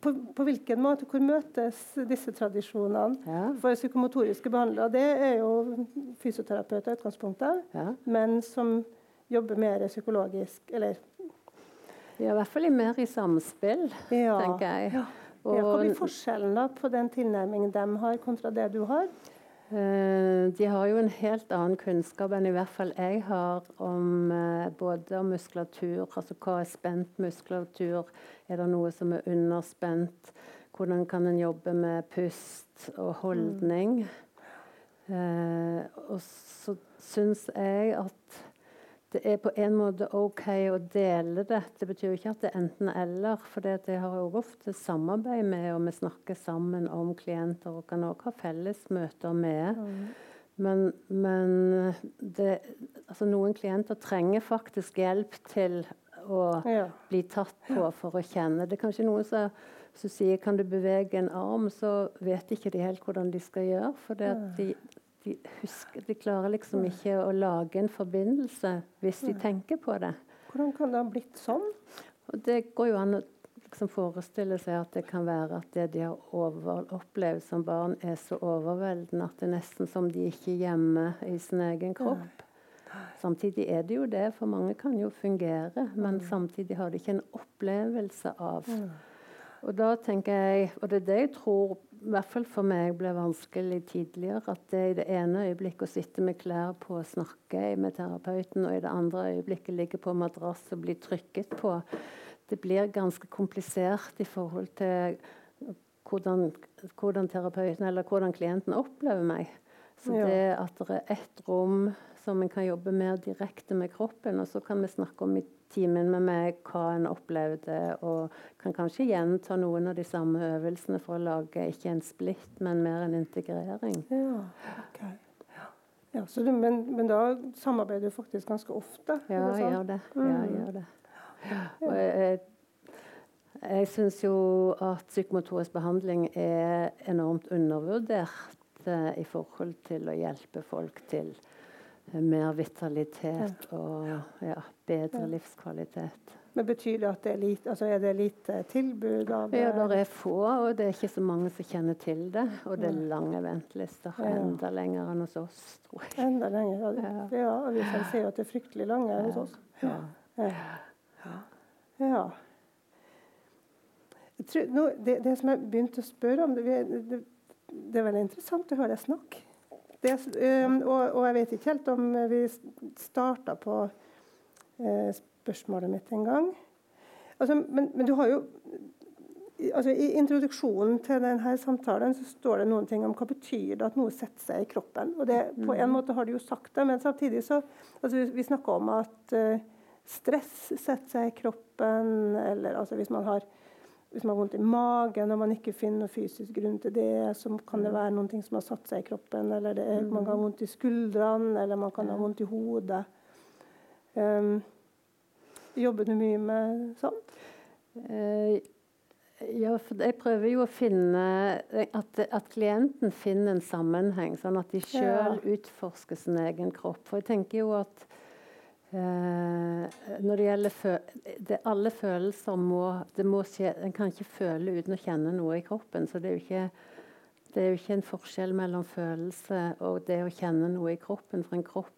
på, på, hvilken måte, Hvor møtes disse tradisjonene? Ja. For psykomotoriske behandlere det er jo fysioterapeuter i utgangspunktet, ja. men som jobber mer psykologisk, eller Ja, i hvert fall mer i samspill, ja. tenker jeg. Og, ja, hva blir forskjellen da på den tilnærmingen de har, kontra det du har? Uh, de har jo en helt annen kunnskap enn i hvert fall jeg har om uh, både om muskulatur, altså hva er spent muskulatur, er det noe som er underspent, hvordan kan en jobbe med pust og holdning. Mm. Eh, og så syns jeg at det er på en måte OK å dele det. Det betyr jo ikke at det er enten-eller. For det har jeg ofte samarbeid med, og vi snakker sammen om klienter og kan også ha fellesmøter med. Mm. Men, men det, altså noen klienter trenger faktisk hjelp til å ja. bli tatt på for å kjenne. Det er kanskje noen som, som sier kan du bevege en arm, så vet ikke de helt hvordan de skal gjøre. For det at de, de, husker, de klarer liksom ikke å lage en forbindelse hvis de tenker på det. Hvordan kan det ha blitt sånn? Og det går jo an å liksom forestille seg at det kan være at det de har over, opplevd som barn, er så overveldende at det er nesten som de ikke er hjemme i sin egen kropp. Samtidig er det jo det, for mange kan jo fungere, men samtidig har de ikke en opplevelse av. Og da tenker jeg, og det er det jeg tror i hvert fall for meg ble vanskelig tidligere, at det i det ene øyeblikket å sitte med klær på og snakke med terapeuten, og i det andre øyeblikket ligge på madrass og bli trykket på, det blir ganske komplisert i forhold til hvordan, hvordan terapeuten eller hvordan klienten opplever meg. Så det at det er ett rom som en kan jobbe mer direkte med kroppen, og så kan vi snakke om i timen med meg hva en opplevde, og kan kanskje gjenta noen av de samme øvelsene for å lage ikke en splitt, men mer en integrering. Ja, okay. Ja. Ja, så du, men, men da samarbeider du faktisk ganske ofte? Ja, jeg gjør det. Ja, jeg Mm. gjør det. Og jeg, jeg, jeg syns jo at psykomotorisk behandling er enormt undervurdert eh, i forhold til å hjelpe folk til mer vitalitet og ja, bedre livskvalitet. Men Betyr det at det er lite, altså er det lite tilbud av Ja, det er få, og det er ikke så mange som kjenner til det. Og det er lange ventelister. Enda lenger enn hos oss, tror jeg. Enda lenger? Ja, Ja. og vi avisene sier at det er fryktelig lange hos oss. Ja. Ja. ja. ja. tror, nå, det, det som jeg begynte å spørre om, det, det, det er veldig interessant å høre deg snakke. Det, og, og jeg vet ikke helt om vi starta på eh, spørsmålet mitt en gang. Altså, men, men du har jo i- altså, I introduksjonen til denne samtalen så står det noen ting om hva betyr det at noe setter seg i kroppen. Og det, På en måte har du jo sagt det, men samtidig så altså, Vi, vi snakker om at eh, stress setter seg i kroppen, eller altså, hvis man har hvis man har vondt i magen og man ikke finner noen fysisk grunn til det, så kan det være noe som har satt seg i kroppen. Eller det er, man kan ha vondt i skuldrene, eller man kan ha vondt i hodet. Um, jobber du mye med sånt? Uh, ja, for jeg prøver jo å finne at, at klienten finner en sammenheng, sånn at de sjøl Ja. utforsker sin egen kropp. For jeg tenker jo at når det gjelder fø det, Alle følelser må det må skje En kan ikke føle uten å kjenne noe i kroppen. Så det er jo ikke det er jo ikke en forskjell mellom følelse og det å kjenne noe i kroppen. For en kropp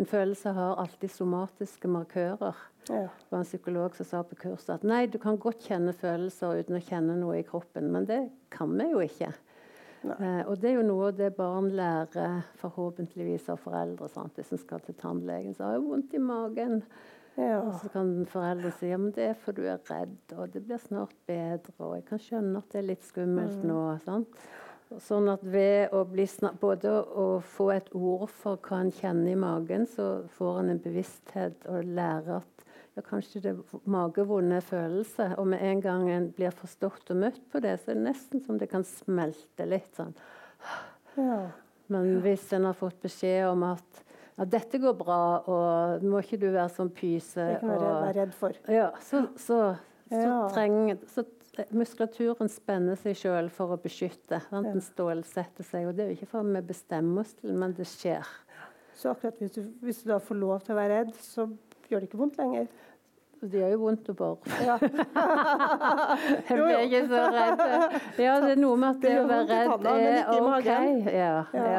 En følelse har alltid somatiske markører. Ja. Det var en psykolog som sa på kurset at nei, du kan godt kjenne følelser uten å kjenne noe i kroppen, men det kan vi jo ikke. Eh, og det er jo noe det barn lærer forhåpentligvis av foreldre. Sant? Hvis en skal til tannlegen, så har jeg vondt i magen. Ja. Og så kan foreldre si ja, men det er fordi du er redd, og det blir snart bedre, og jeg kan skjønne at det er litt skummelt nå. Sant? Sånn at ved å bli snart både å få et ord for hva en kjenner i magen, så får en en bevissthet og lærer at ja, kanskje det magevonde følelse. Og med en gang en blir forstått og møtt på det, så er det nesten som det kan smelte litt sånn. ja. Men hvis en har fått beskjed om at ja, dette går bra, og må ikke du være sånn pyse Det kan være, og- være redd for. ja, så, så, så Ja. trenger så Muskulaturen spenner seg sjøl for å beskytte. Sant? Den stålsetter seg. Og det er jo ikke for vi bestemmer oss til, men det skjer. Så akkurat hvis du, hvis du da får lov til å være redd, så gjør det ikke vondt lenger. Det gjør jo vondt å bore. Ja. Jeg blir ikke så redd. Ja, det er noe med at Det å være redd er. OK. Ja, Ja.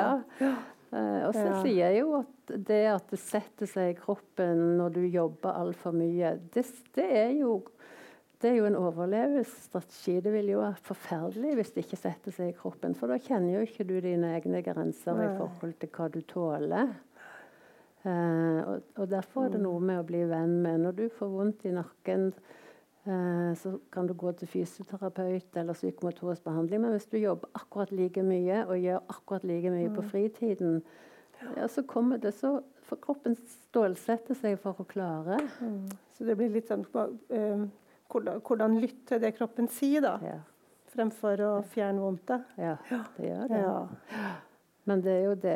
ja. Eh, og så sier jeg jo at det at det setter seg i kroppen når du jobber altfor mye, det, det, er jo, det er jo en overlevelsesstrategi. Det vil jo være forferdelig hvis det ikke setter seg i kroppen. For da kjenner jo ikke du dine egne grenser i forhold til hva du tåler. Eh, og, og derfor er det noe med å bli venn med. Når du får vondt i nakken, eh, så kan du gå til fysioterapeut eller psykomotorisk behandling. Men hvis du jobber akkurat like mye og gjør akkurat like mye på fritiden, ja, så kommer det så For kroppen stålsetter seg for å klare. Mm. Så det blir litt sånn eh, hvordan, hvordan lytte det kroppen sier, da, Ja, fremfor å fjerne vondtet. ja det gjør det. Ja. Men det er jo det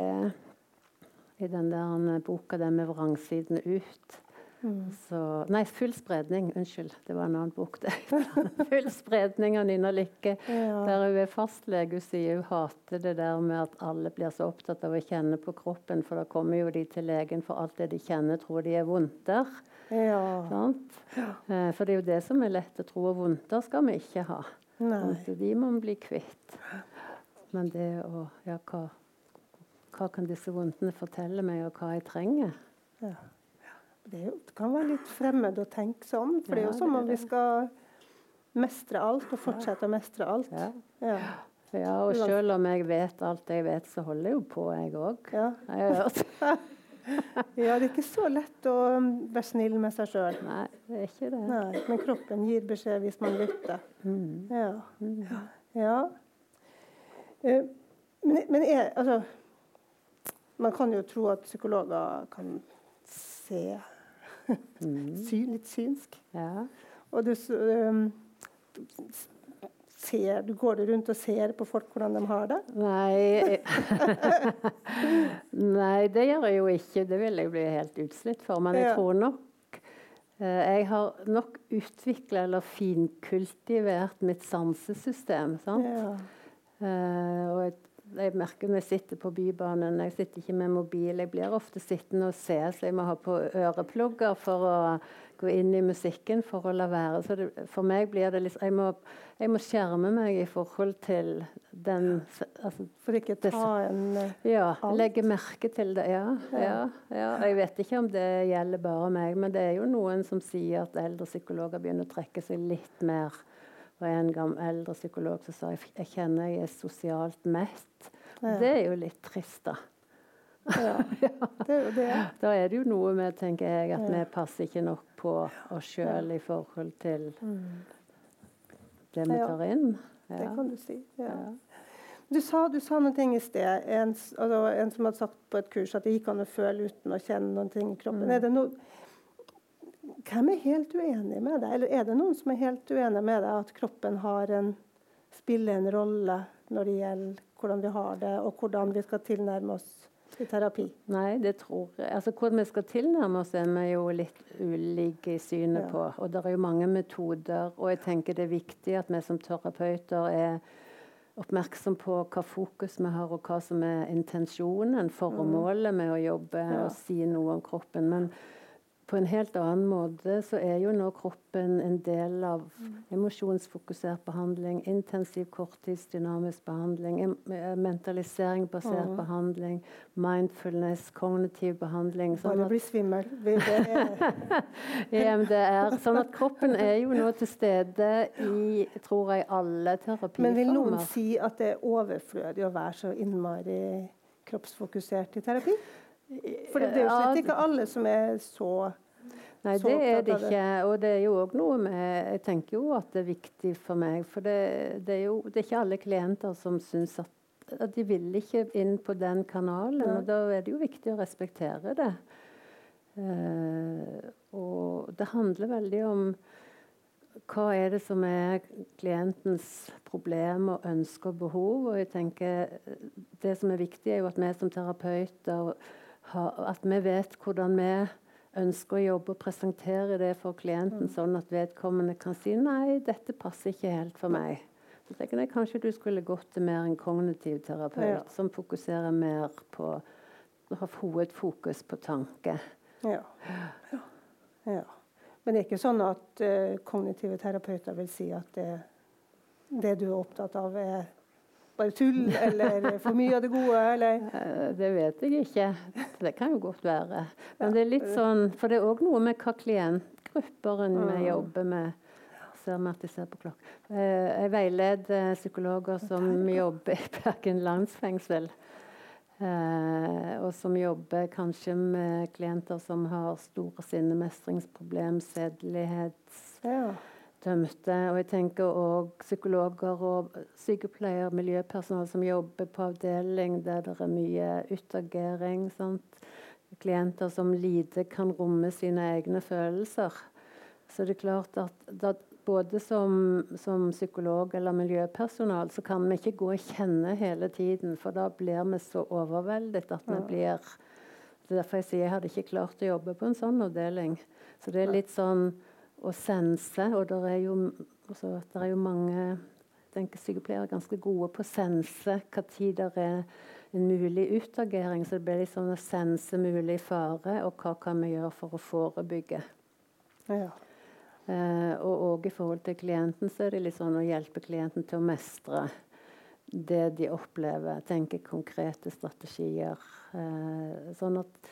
i den der boka der med vrangsidene ut. Mm. Så, nei, Full spredning. Unnskyld, det var en annen bok. det. full spredning av Nina Lykke. Ja. Der hun er fastlege. Hun sier hun hater det der med at alle blir så opptatt av å kjenne på kroppen, for da kommer jo de til legen for alt det de kjenner, tror de er vondter. ja. Sant? Eh, For det er jo det som er lett å tro, og vondter skal vi ikke ha. Nei. De må vi bli kvitt. Men det å Ja, hva, hva kan disse vondtene fortelle meg, og hva jeg trenger? ja. Det, jo, det, kan være litt fremmed å tenke sånn, for det er jo som om vi skal mestre alt og fortsette å mestre alt. Ja. Ja. ja, og selv om jeg vet alt jeg vet, så holder jeg jo på, jeg òg. Ja. Jeg har hørt. ja, det er ikke så lett å um, være snill med seg sjøl. Nei, det er ikke det. Nei, men kroppen gir beskjed hvis man lytter. Mm. Ja. Mm. ja. Eh, men, men er, altså Man kan jo tro at psykologer kan se Mm. syn, litt synsk. Ja. Og du, um, ser, du går du rundt og ser på folk hvordan de har det? Nei Nei, det gjør jeg jo ikke. Det vil jeg bli helt utslitt for. Men jeg Ja. tror nok eh, Jeg har nok utvikla eller finkultivert mitt sansesystem. Sant? Ja. Uh, og jeg, jeg merker når jeg sitter på Bybanen Jeg sitter ikke med mobil. Jeg blir ofte sittende og se, så jeg må ha på øreplugger for å gå inn i musikken for å la være. Så det, for meg blir det liksom jeg må, jeg må skjerme meg i forhold til den altså, For ikke Det ta en eh, Ja, Alt. legge merke til det. Ja, ja, ja. Jeg vet ikke om det gjelder bare meg, men det er jo noen som sier at eldre psykologer begynner å trekke seg litt mer. Var en gammel eldre psykolog som sa jeg, kjenner jeg er sosialt mett. Ja. Det er jo litt trist, da. Ja. Det det. Da er det jo noe med, tenker jeg, at Ja. vi passer ikke nok på oss sjøl i forhold til det vi tar inn. Det kan du si. Ja. Ja. Du sa, du sa noen ting i sted. En, altså, en som hadde sagt på et kurs at det gikk an å føle uten å kjenne noen ting i kroppen. Mm. Er det noe, hvem er helt uenig med deg? Eller er det noen som er helt uenig med deg at kroppen har en, spiller en rolle når det gjelder hvordan vi har det, og hvordan vi skal tilnærme oss i terapi? Nei, det tror jeg. Altså, Hvordan vi skal tilnærme oss, er vi jo litt ulike i synet Ja. på. Og det er jo mange metoder. Og jeg tenker det er viktig at vi som terapeuter er oppmerksom på hva fokus vi har, og hva som er intensjonen, formålet med å jobbe Ja. og si noe om kroppen. Men på en helt annen måte så er jo nå kroppen en del av emosjonsfokusert behandling, intensiv korttidsdynamisk behandling, mentalisering basert Mhm. behandling, mindfulness, kognitiv behandling. Sånn Bare bli svimmel. EMDR, sånn at kroppen er jo nå til stede i, tror jeg, alle terapiformer. men vil noen si at det er overflødig å være så innmari kroppsfokusert i terapi? For det, er jo slett ikke alle som er så Nei, det er det ikke. Og det er jo òg noe med Jeg tenker jo at det er viktig for meg. For det, det er jo det er ikke alle klienter som syns at, at de vil ikke inn på den kanalen. Ja. Og da er det jo viktig å respektere det. Uh, og det handler veldig om hva er det som er klientens problem og ønsker og behov. Og jeg tenker eh, Det som er viktig, er jo at vi som terapeuter at vi vet hvordan vi ønsker å jobbe og presentere det for klienten, sånn at vedkommende kan si nei, dette passer ikke helt for meg. Så tenker jeg Kanskje du skulle gått til mer en kognitiv terapeut, Ja. som fokuserer mer på har hovedfokus på tanke. Ja. ja. Men det er ikke sånn at uh, kognitive terapeuter vil si at det, det du er opptatt av, er bare tull, eller for mye av det gode, eller Eh, Det vet jeg ikke. Det kan jo godt være. Men det er litt sånn, for det er òg noe med hva klientgrupperen vi Mm. jobber med. Ser meg at de ser på klokka. Eh, Jeg veileder psykologer som jobber i Bergen landsfengsel. Eh, og som jobber kanskje med klienter som har store sinnemestringsproblem, sedelighets ja. Dømte. Og jeg tenker òg psykologer og sykepleier, miljøpersonell som jobber på avdeling der det er mye utagering. Sant? Klienter som lite kan romme sine egne følelser. Så det er klart at, at både som, som psykolog eller miljøpersonal så kan vi ikke gå og kjenne hele tiden, for da blir vi så overveldet at vi blir Det er derfor jeg sier jeg hadde ikke klart å jobbe på en sånn avdeling. Så det er litt sånn å sense, og det er jo, altså, der er jo mange tenker Sykepleiere er ganske gode på å sense når det er en mulig utagering. Så det blir litt sånn å sense mulig fare, og hva kan vi gjøre for å forebygge. ja. Eh, og òg i forhold til klienten så er det litt sånn å hjelpe klienten til å mestre det de opplever. Tenke konkrete strategier. Eh, sånn at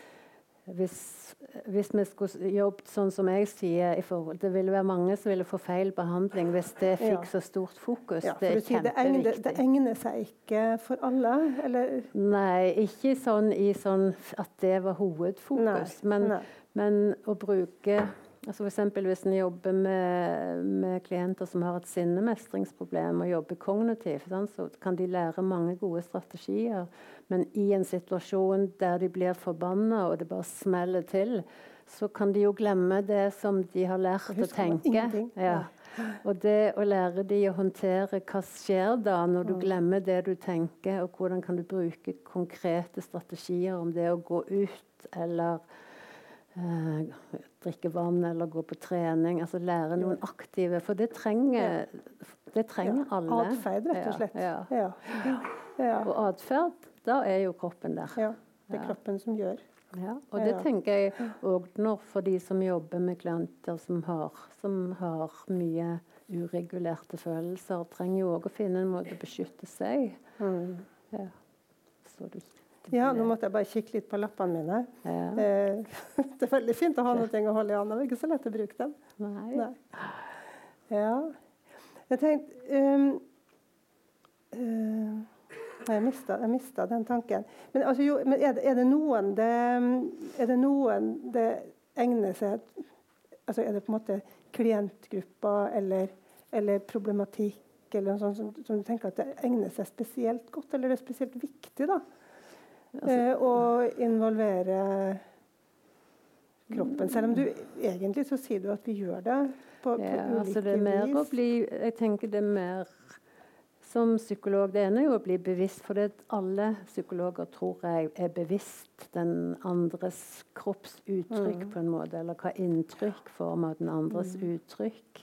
hvis, hvis vi skulle jobbet sånn som jeg sier i forhold, Det ville være mange som ville få feil behandling hvis det fikk Ja. så stort fokus. Ja, det er kjempeviktig. det, egner, det egner seg ikke for alle? Eller? Nei, ikke sånn i sånn at det var hovedfokus. Nei, Men, nei. men å bruke altså eksempel Hvis en jobber med, med klienter som har et sinnemestringsproblem og jobber kognitivt, så kan de lære mange gode strategier. Men i en situasjon der de blir forbanna og det bare smeller til, så kan de jo glemme det som de har lært å tenke. Ja. Og det å lære de å håndtere hva skjer da når du glemmer det du tenker, og hvordan kan du bruke konkrete strategier om det å gå ut eller eh, drikke vann eller gå på trening. Altså lære noen aktive, for det trenger, det trenger alle. Atferd, rett og slett. Ja. Og atferd, da er jo kroppen der. ja. Det er kroppen som gjør. Ja, og det tenker jeg òg når for de som jobber med klienter som har, som har mye uregulerte følelser, trenger jo òg å finne en måte å beskytte seg. Mm. Ja. Så du, det Ja, nå måtte jeg bare kikke litt på lappene mine. ja. Eh, det er veldig fint å ha noe å holde i hånda, det er ikke så lett å bruke dem. Nei. Nei. Ja. Jeg tenkte um, uh, Jeg mista, jeg mista den tanken. Men, altså, jo, men er, det, er det noen det Er det noen det egner seg altså Er det på en måte klientgrupper eller, eller problematikk eller noe sånt som, som du tenker at det egner seg spesielt godt, eller det er spesielt viktig da, Altså, og å involvere kroppen? Selv om du egentlig så sier du at vi gjør det på, på ja, ulike altså det er mer å vis. bli Jeg tenker det er mer som psykolog Det ene er jo å bli bevisst, for det alle psykologer tror jeg er bevisst den andres kroppsuttrykk Mm. på en måte, eller hva inntrykk form av den andres uttrykk.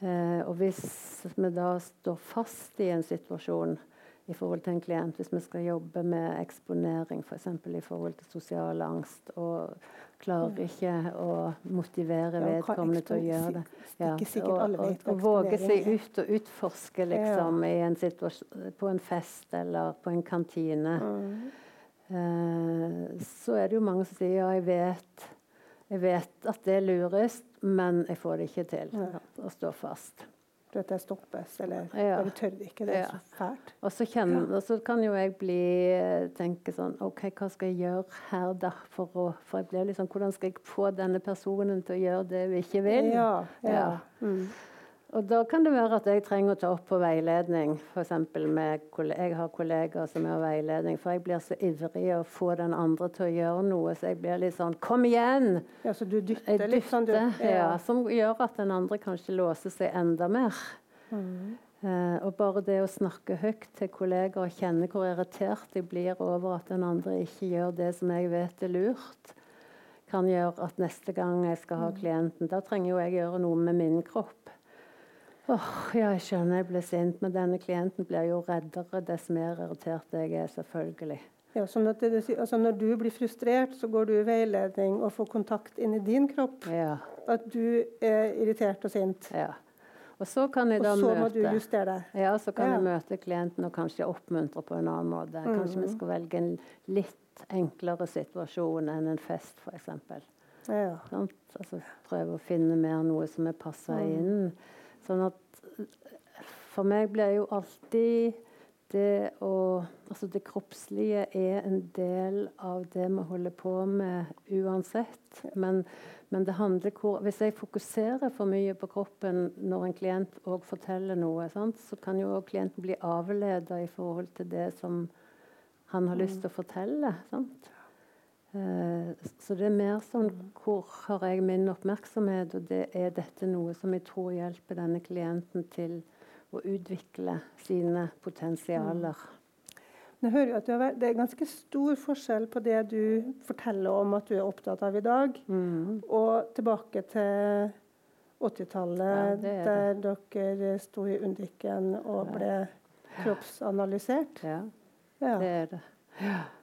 Eh, og hvis vi da står fast i en situasjon i forhold til en klient, hvis vi skal jobbe med eksponering f.eks. I forhold til sosial angst, og klarer ikke å motivere vedkommende til å gjøre det. Ja, og, og, og våge seg ut og utforske liksom, i en på en fest eller på en kantine. Eh, så er det jo mange som sier ja, jeg vet, jeg vet at det er lurest, men jeg får det ikke til å stå fast. For at det stoppes, eller Ja. bare tør ikke. Det er Ja. så fælt. Og så, kjenner, og så kan jo jeg bli eh, tenke sånn OK, hva skal jeg gjøre her, da? For, å, for jeg blir sånn Hvordan skal jeg få denne personen til å gjøre det vi ikke vil? Ja, ja. Ja. Mm. Og da kan det være at jeg trenger å ta opp på veiledning. For med jeg har kollegaer som er veiledning, for jeg blir så ivrig å få den andre til å gjøre noe, så jeg blir litt sånn Kom igjen! ja, så du dytter dytter litt sånn, du. Ja. ja, som gjør at den andre kanskje låser seg enda mer. Mm. Eh, og bare det å snakke høyt til kollegaer og kjenne hvor irritert jeg blir over at den andre ikke gjør det som jeg vet er lurt, kan gjøre at neste gang jeg skal Mm. ha klienten, da trenger jo jeg gjøre noe med min kropp. Åh, ja, jeg skjønner jeg blir sint, men denne klienten blir jo reddere dess mer irritert jeg er, selvfølgelig. Ja, sånn at det, altså når du blir frustrert, så går du i veiledning og får kontakt inn i din kropp. Ja, At du er irritert og sint. ja. Og så kan jeg da så må du justere deg. Ja, så kan Ja. jeg møte klienten og kanskje oppmuntre på en annen måte. Kanskje vi Mhm. skal velge en litt enklere situasjon enn en fest, f.eks. Ja. Sånn? Altså, prøve å finne mer noe som er passa Mm. inn. Sånn at For meg blir jo alltid det å Altså det kroppslige er en del av det vi holder på med uansett. Men, men det handler hvor Hvis jeg fokuserer for mye på kroppen når en klient òg forteller noe, sant? så kan jo klienten bli avleda i forhold til det som han har lyst til å fortelle. Sant? Eh, Så det er mer sånn hvor har jeg min oppmerksomhet, og det er dette noe som jeg tror hjelper denne klienten til å utvikle sine potensialer. Jeg hører jo at har Det er ganske stor forskjell på det du forteller om at du er opptatt av i dag, mm. og tilbake til 80-tallet, Ja, er der dere sto i Undiken og ble kroppsanalysert. Ja, Ja. det er det.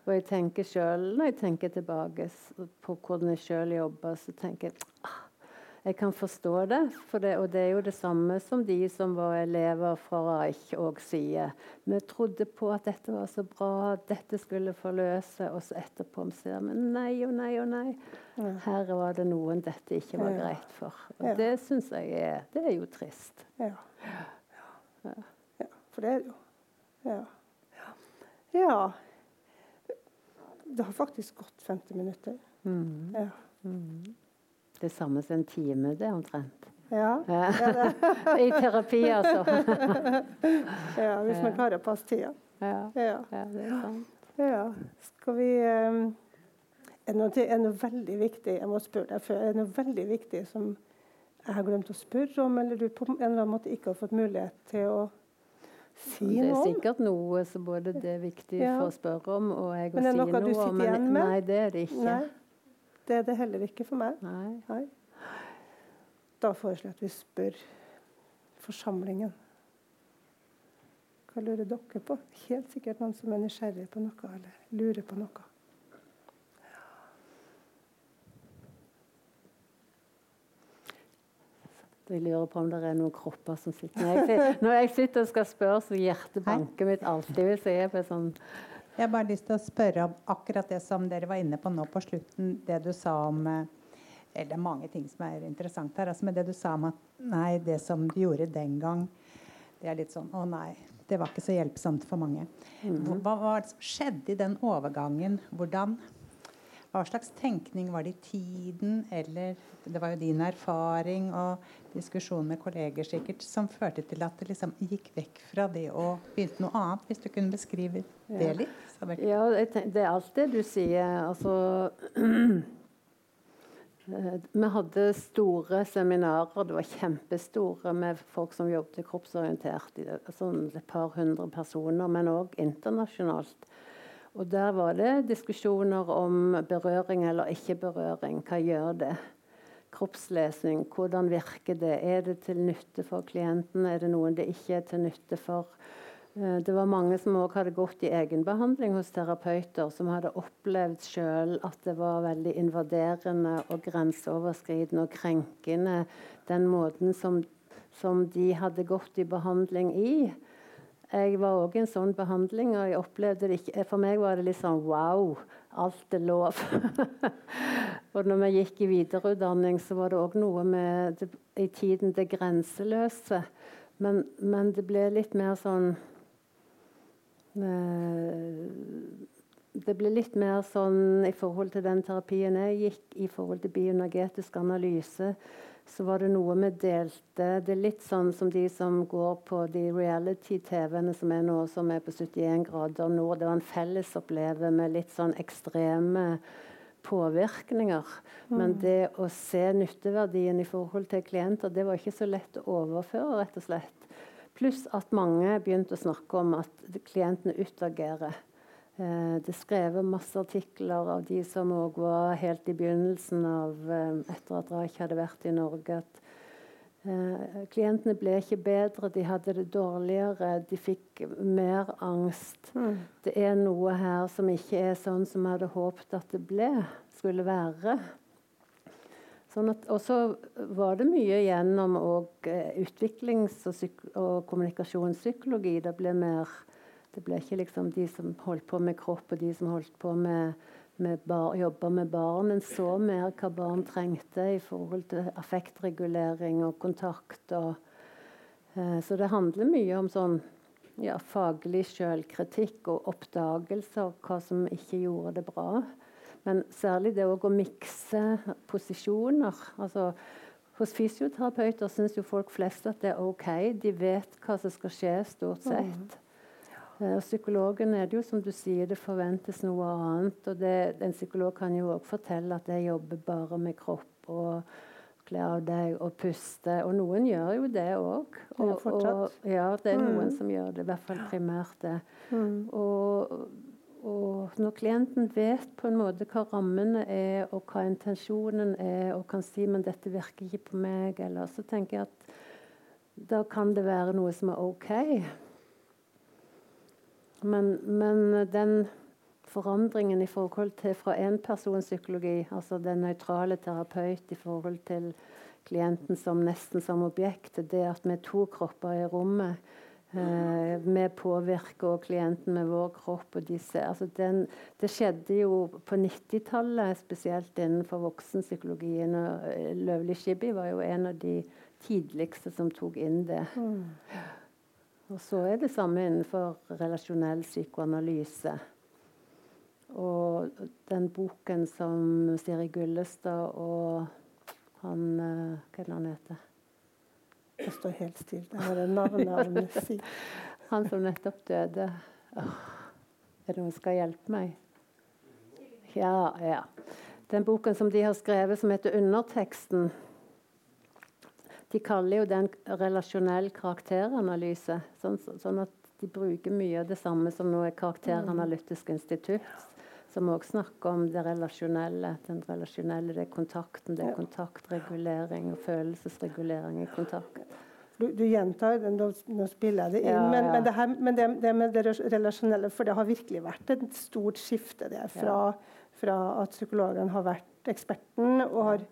Og jeg tenker selv, når jeg tenker tilbake på hvordan jeg sjøl jobber, så tenker jeg ah, jeg kan forstå det, det, og det er jo det samme som de som var elever fra Reich òg sier. Vi trodde på at dette var så bra, dette skulle forløse, og så etterpå ser vi nei og nei og nei. Her var det noen dette ikke var greit for. Og det syns jeg er, det er jo trist. Ja. ja. ja. For det er jo Ja. ja. Det har faktisk gått 50 minutter. Mm. Ja. Mm. Det samme som en time, det, omtrent. Ja. I terapi, altså. ja, hvis man klarer å passe tida. Ja. ja. det er sant. Ja. Skal vi um, er, noe, er noe veldig viktig jeg må spørre deg før, er det noe veldig viktig som jeg har glemt å spørre om, eller du på en eller annen måte ikke har fått mulighet til å si? Det er sikkert noe som både det er viktig ja. for å spørre om, og jeg å si noe om. Men noe du sitter igjen med? Nei, det er det ikke. Nei. Det er det heller ikke for meg. Nei. Nei. Da foreslår jeg at vi spør forsamlingen. Hva lurer dere på? Helt sikkert noen som er nysgjerrig på noe eller lurer på noe. Jeg lurer på om det er noen kropper som sitter Når jeg, når jeg sitter og skal spørre, så hjertet banker mitt alltid. Hvis jeg er på sånn jeg har bare lyst til å spørre om akkurat det som dere var inne på nå på slutten. Det du sa om eh, Eller det er mange ting som er interessant her. Altså, men det du sa om at nei, det som du gjorde den gang, det er litt sånn Å nei, det var ikke så hjelpsomt for mange. Hva var det som skjedde i den overgangen? Hvordan hva slags tenkning var det i tiden, eller Det var jo din erfaring og diskusjon med kolleger sikkert som førte til at det liksom gikk vekk fra det og begynte noe annet. Hvis du kunne beskrive det litt? Ja, det er alt det du sier. Altså Vi hadde store seminarer, det var kjempestore med folk som jobbet kroppsorientert. Sånn et par hundre personer, men òg internasjonalt. Og der var det diskusjoner om berøring eller ikke berøring. Hva gjør det? Kroppslesning, hvordan virker det? Er det til nytte for klienten? Er det noen det ikke er til nytte for? Eh, det var mange som òg hadde gått i egenbehandling hos terapeuter, som hadde opplevd sjøl at det var veldig invaderende og grenseoverskridende og krenkende den måten som, som de hadde gått i behandling i. Jeg var òg i en sånn behandling, og jeg opplevde det ikke For meg var det litt sånn wow, alt er lov. og når vi gikk i videreutdanning, så var det òg noe med det, i tiden det grenseløse. Men, men, det ble litt mer sånn eh, Det ble litt mer sånn i forhold til den terapien jeg gikk, i forhold til bioenergetisk analyse så var det noe vi delte. Det er litt sånn som de som går på de reality-TV-ene som er nå, som er på 71 grader nord. Det var en fellesoppleve med litt sånn ekstreme påvirkninger. Mm. Men det å se nytteverdien i forhold til klienter, det var ikke så lett å overføre, rett og slett. Pluss at mange begynte å snakke om at klientene utagerer. Eh, det er skrevet masse artikler av de som òg var helt i begynnelsen av eh, etter at Raich hadde vært i Norge, at eh, klientene ble ikke bedre, de hadde det dårligere, de fikk mer angst. Mm. Det er noe her som ikke er sånn som vi hadde håpet at det ble, skulle være. Sånn og så var det mye gjennom utviklings- og, og kommunikasjonspsykologi. Det ble mer det ble ikke liksom de som holdt på med kropp, og de som holdt på med, med bar, jobba med barn. men så mer hva barn trengte i forhold til affektregulering og kontakt. Og, eh, så det handler mye om sånn ja, faglig selvkritikk og oppdagelse av hva som ikke gjorde det bra. Men særlig det å mikse posisjoner. altså hos fysioterapeuter syns folk flest at det er OK. De vet hva som skal skje, stort sett. Eh, psykologen er det jo som du sier, det forventes noe annet. og det, En psykolog kan jo òg fortelle at jeg jobber bare med kropp og kle av deg og puste. Og noen gjør jo det òg. Og, og, ja, det er noen mm. som gjør det. I hvert fall primært det. Mm. Og, og, når klienten vet på en måte hva rammene er, og hva intensjonen er, og kan si men dette virker ikke på meg, eller så tenker jeg at da kan det være noe som er OK. Men, men den forandringen i forhold til fra enpersonpsykologi, altså den nøytrale terapeut i forhold til klienten som nesten som objekt, det at vi er to kropper i rommet. Eh, vi påvirker klienten med vår kropp. og disse, altså den, Det skjedde jo på 90-tallet, spesielt innenfor voksenpsykologien. og eh, Løvli Shibbi var jo en av de tidligste som tok inn det. Mm. Og så er det samme innenfor relasjonell psykoanalyse. Og den boken som Siri Gullestad og han eh, Hva er det han heter? Det står helt stille. Det er navnet av musikk. Han som nettopp døde. Åh, er det noen som skal hjelpe meg? Ja, ja. Den boken som de har skrevet, som heter 'Underteksten', de kaller jo den relasjonell karakteranalyse. Sånn, sånn, at de bruker mye av det samme som nå er Karakteranalytisk institutt som òg snakker om det relasjonelle. Den relasjonelle, det er kontakten, det er kontaktregulering og følelsesregulering i kontakt. Du, du gjentar den, nå, spiller jeg det inn, ja, men, ja. men, det, her, men det, det, med det relasjonelle For det har virkelig vært et stort skifte det, fra, fra at psykologen har vært eksperten og har,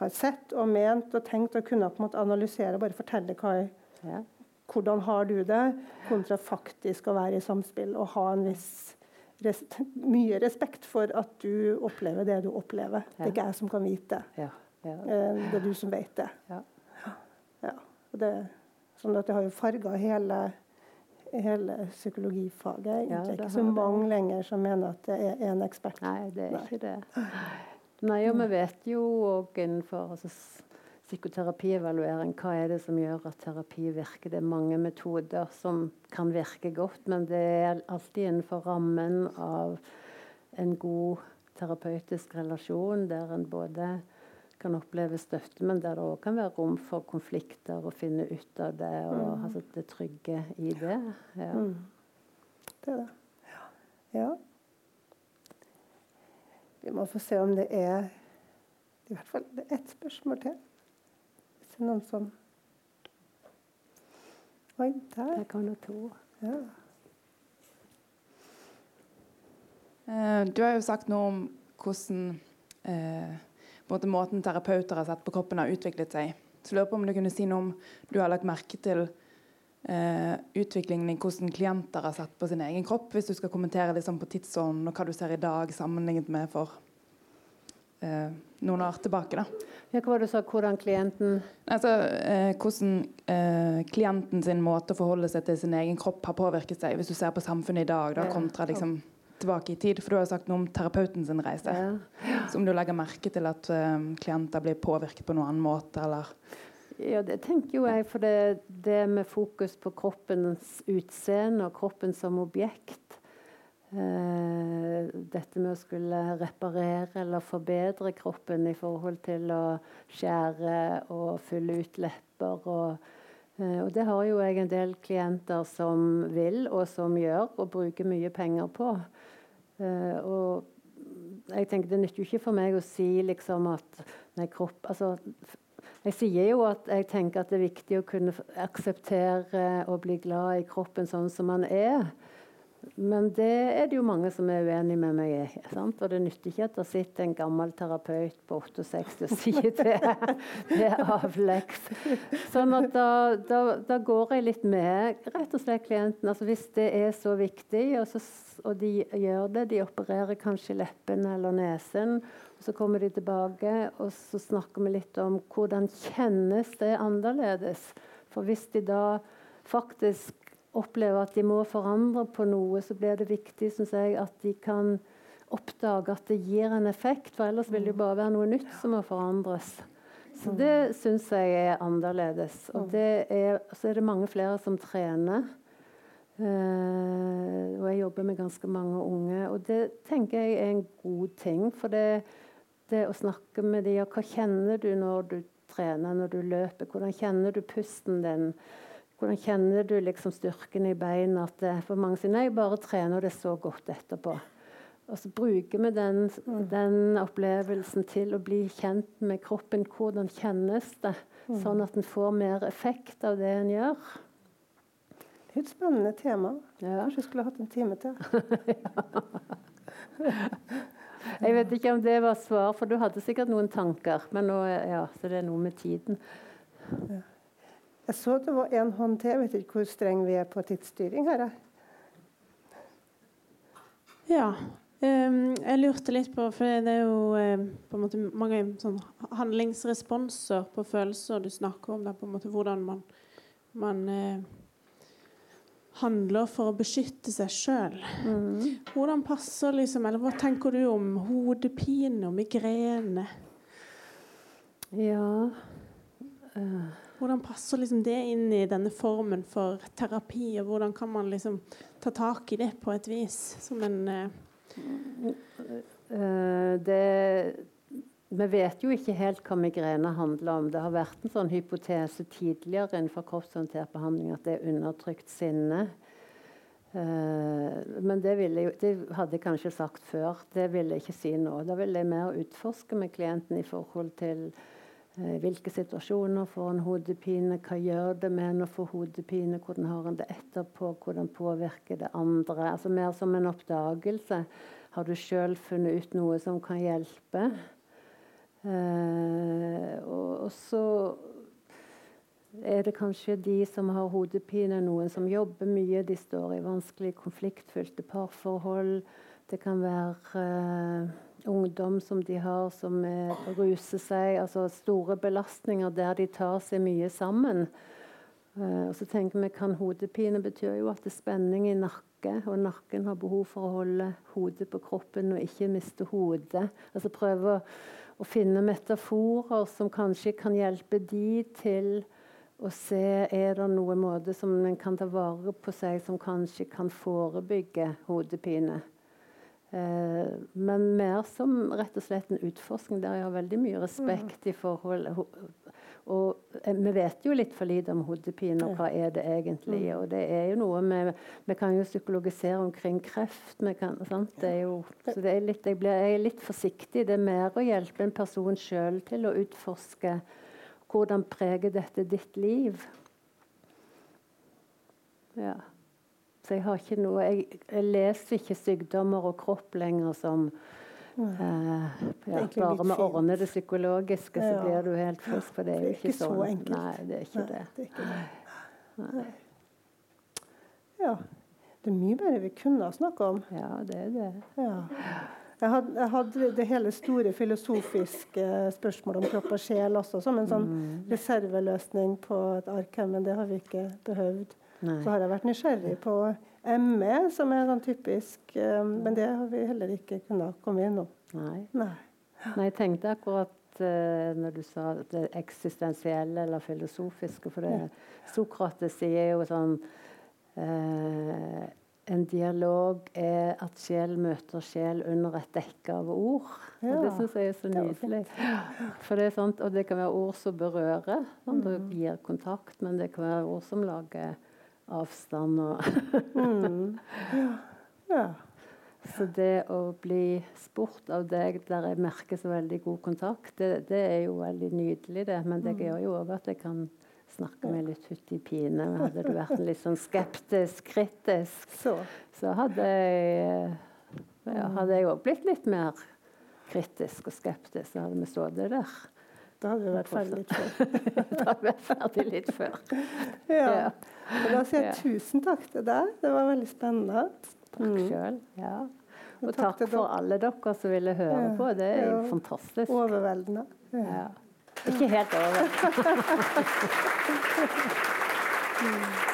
har, sett og ment og tenkt og kunne på en måte analysere og bare fortelle hva er, hvordan har du det, kontra faktisk å være i samspill og ha en viss res mye respekt for at du opplever det du opplever. Ja. Det er ikke jeg som kan vite det. Ja. Ja. Eh, det er du som vet det. det sånn at det har jo farga hele, hele psykologifaget. Det er ikke så mange lenger som mener at det er en ekspert. Nei, det er Nei. ikke det. Nei, og vi vet jo òg innenfor altså, psykoterapievaluering. Hva er det som gjør at terapi virker? Det er mange metoder som kan virke godt, men det er alltid innenfor rammen av en god terapeutisk relasjon, der en både kan oppleve støtte, men der det òg kan være rom for konflikter og finne ut av det, og mm. altså det trygge i det. Ja. Mm. Det er det. Ja. ja. Vi må få se om det er i hvert fall ett spørsmål til Hvis det er noen som Oi, der. Der kan det to. Ja. Eh, du har jo sagt noe om hvordan eh, måten terapeuter har sett på kroppen, har utviklet seg. Så lurer på om du kunne si noe om du har lagt merke til eh, utviklingen i hvordan klienter har sett på sin egen kropp, hvis du skal kommentere liksom på tidsånden og hva du ser i dag sammenlignet med for eh, noen år tilbake. da. Ja, hva var det du sa, hvordan klienten Altså, eh, Hvordan eh, klienten sin måte å forholde seg til sin egen kropp har påvirket seg, hvis du ser på samfunnet i dag da, kontra liksom, tilbake i tid. For du har sagt noe om terapeuten sin reise. Ja. Så om du legger merke til at klienter blir påvirket på noen annen måte, eller ja, det tenker jo jeg. For det, det med fokus på kroppens utseende og kroppen som objekt eh, dette med å skulle reparere eller forbedre kroppen i forhold til å skjære og fylle ut lepper. Og, eh, og det har jo jeg en del klienter som vil, og som gjør, og bruker mye penger på. Eh, og jeg tenker Det nytter jo ikke for meg å si liksom at nei, kropp altså, jeg sier jo at jeg tenker at det er viktig å kunne akseptere og bli glad i kroppen sånn som man er. Men det er det jo mange som er uenig med meg i. Og det nytter ikke at det sitter en gammel terapeut på 68 og sier det, det er avleggs. Sånn at da, da, da, går jeg litt med rett og slett klienten. Altså hvis det er så viktig, og, så, og, de gjør det, de opererer kanskje leppen eller nesen, så kommer de tilbake, og så snakker vi litt om hvordan kjennes det annerledes. For hvis de da faktisk opplever at de må forandre på noe, så blir det viktig synes jeg, at de kan oppdage at det gir en effekt. For ellers vil det jo bare være noe nytt som må forandres. Så det syns jeg er annerledes. Og er, så er det mange flere som trener. Uh, og jeg jobber med ganske mange unge. Og det tenker jeg er en god ting. For det, det å snakke med dem, hva kjenner du når du trener, når du løper? Hvordan kjenner du pusten din? Hvordan kjenner du liksom styrken i beina? At det, for mange sier jeg bare trener det så godt etterpå. Og så bruker vi den, den, opplevelsen til å bli kjent med kroppen. Hvordan kjennes det? Sånn at en får mer effekt av det en gjør. Det er et spennende tema. Ja. Kanskje vi skulle hatt en time til. Jeg vet ikke om det var svar, for du hadde sikkert noen tanker. Men nå, ja, så det er noe med tiden. Jeg så det var en hånd til. Jeg vet ikke hvor streng vi er på tidsstyring her. jeg. Ja. Um, jeg lurte litt på For det er jo um, på en måte mange sånn handlingsresponser på følelser du snakker om. Da, på en måte hvordan man, man eh, handler for å beskytte seg sjøl. Hvordan passer liksom Eller hva tenker du om hodepine og migrene? Ja eh, Hvordan passer liksom det inn i denne formen for terapi, og hvordan kan man liksom ta tak i det på et vis? Som en uh, det Vi vet jo ikke helt hva migrene handler om. Det har vært en sånn hypotese tidligere innenfor kroppshåndtert behandling at det er undertrykt sinne. Eh, men det, jeg, det hadde jeg kanskje sagt før. Det vil jeg ikke si nå. Da vil jeg mer utforske med klienten i forhold til eh, hvilke situasjoner får en hodepine, hva gjør det med en å få hodepine, hvordan har en det etterpå, hvordan påvirker det andre. Altså Mer som en oppdagelse. Har du sjøl funnet ut noe som kan hjelpe? Eh, og, og så er det kanskje de som har hodepine, noen som jobber mye, de står i vanskelig konfliktfylte parforhold. Det kan være eh, ungdom som de har som er, ruser seg, altså store belastninger der de tar seg mye sammen. Eh, og så tenker vi kan hodepine betyr jo at det er spenning i nakke, og nakken har behov for å holde hodet på kroppen og ikke miste hodet. Altså prøve å, å finne metaforer som kanskje kan hjelpe de til å se er det noen måte som en kan ta vare på seg som kanskje kan forebygge hodepine. Eh, men mer som rett og slett en utforskning der jeg har veldig mye respekt i forhold Og eh, vi vet jo litt for lite om hodepine, og hva er det egentlig? Og det er jo noe med Vi kan jo psykologisere omkring kreft. Kan, sant? Det er jo, så det er litt, jeg, blir, jeg er litt forsiktig. Det er mer å hjelpe en person sjøl til å utforske hvordan preger dette ditt liv? Ja. Så jeg har ikke noe Jeg, jeg leser ikke sykdommer og kropp lenger som ja, Bare å ordne det psykologiske, så blir du helt frisk. For det er jo ikke, så sånn. enkelt. Nei, det er ikke det. det er ikke det. Ja. Det er mye bedre vi kunne ha snakka om. Ja, det er det. Ja. Jeg hadde, jeg hadde det hele store filosofiske spørsmålet om kropp og sjel også som en sånn Mm. reserveløsning på et ark her, men det har vi ikke behøvd. Nei. Så har jeg vært nysgjerrig på ME, som er sånn typisk eh, Men det har vi heller ikke kunnet komme gjennom. Nei. Nei. Nei, jeg tenkte akkurat eh, når du sa det eksistensielle eller filosofiske, for det Sokrates sier jo sånn eh, En dialog er at sjel møter sjel under et dekke av ord. Ja, Og det syns jeg er så nydelig. For det er sant, og det kan være ord som berører, sånn, og Mm. gir kontakt, men det kan være ord som lager avstand og Mm. Ja. ja. Så det å bli spurt av deg der jeg merker så veldig god kontakt, det, det er jo veldig nydelig, det. Men det gjør jo òg at jeg kan snakke med litt hutt i pine. Hadde du vært litt sånn skeptisk, kritisk, Så. så hadde jeg ja, hadde jeg òg blitt litt mer kritisk og skeptisk. Så hadde vi stått der. Da hadde vi vært ferdig litt før. Da hadde vi vært ferdig litt før. Ja. Ja. Og da sier jeg tusen takk til deg. Det var veldig spennende. Takk Mm. sjøl. Ja. Og takk takk for alle dere som ville høre Ja. på. Det er jo fantastisk. Overveldende. Ja. Ikke helt over. Mm.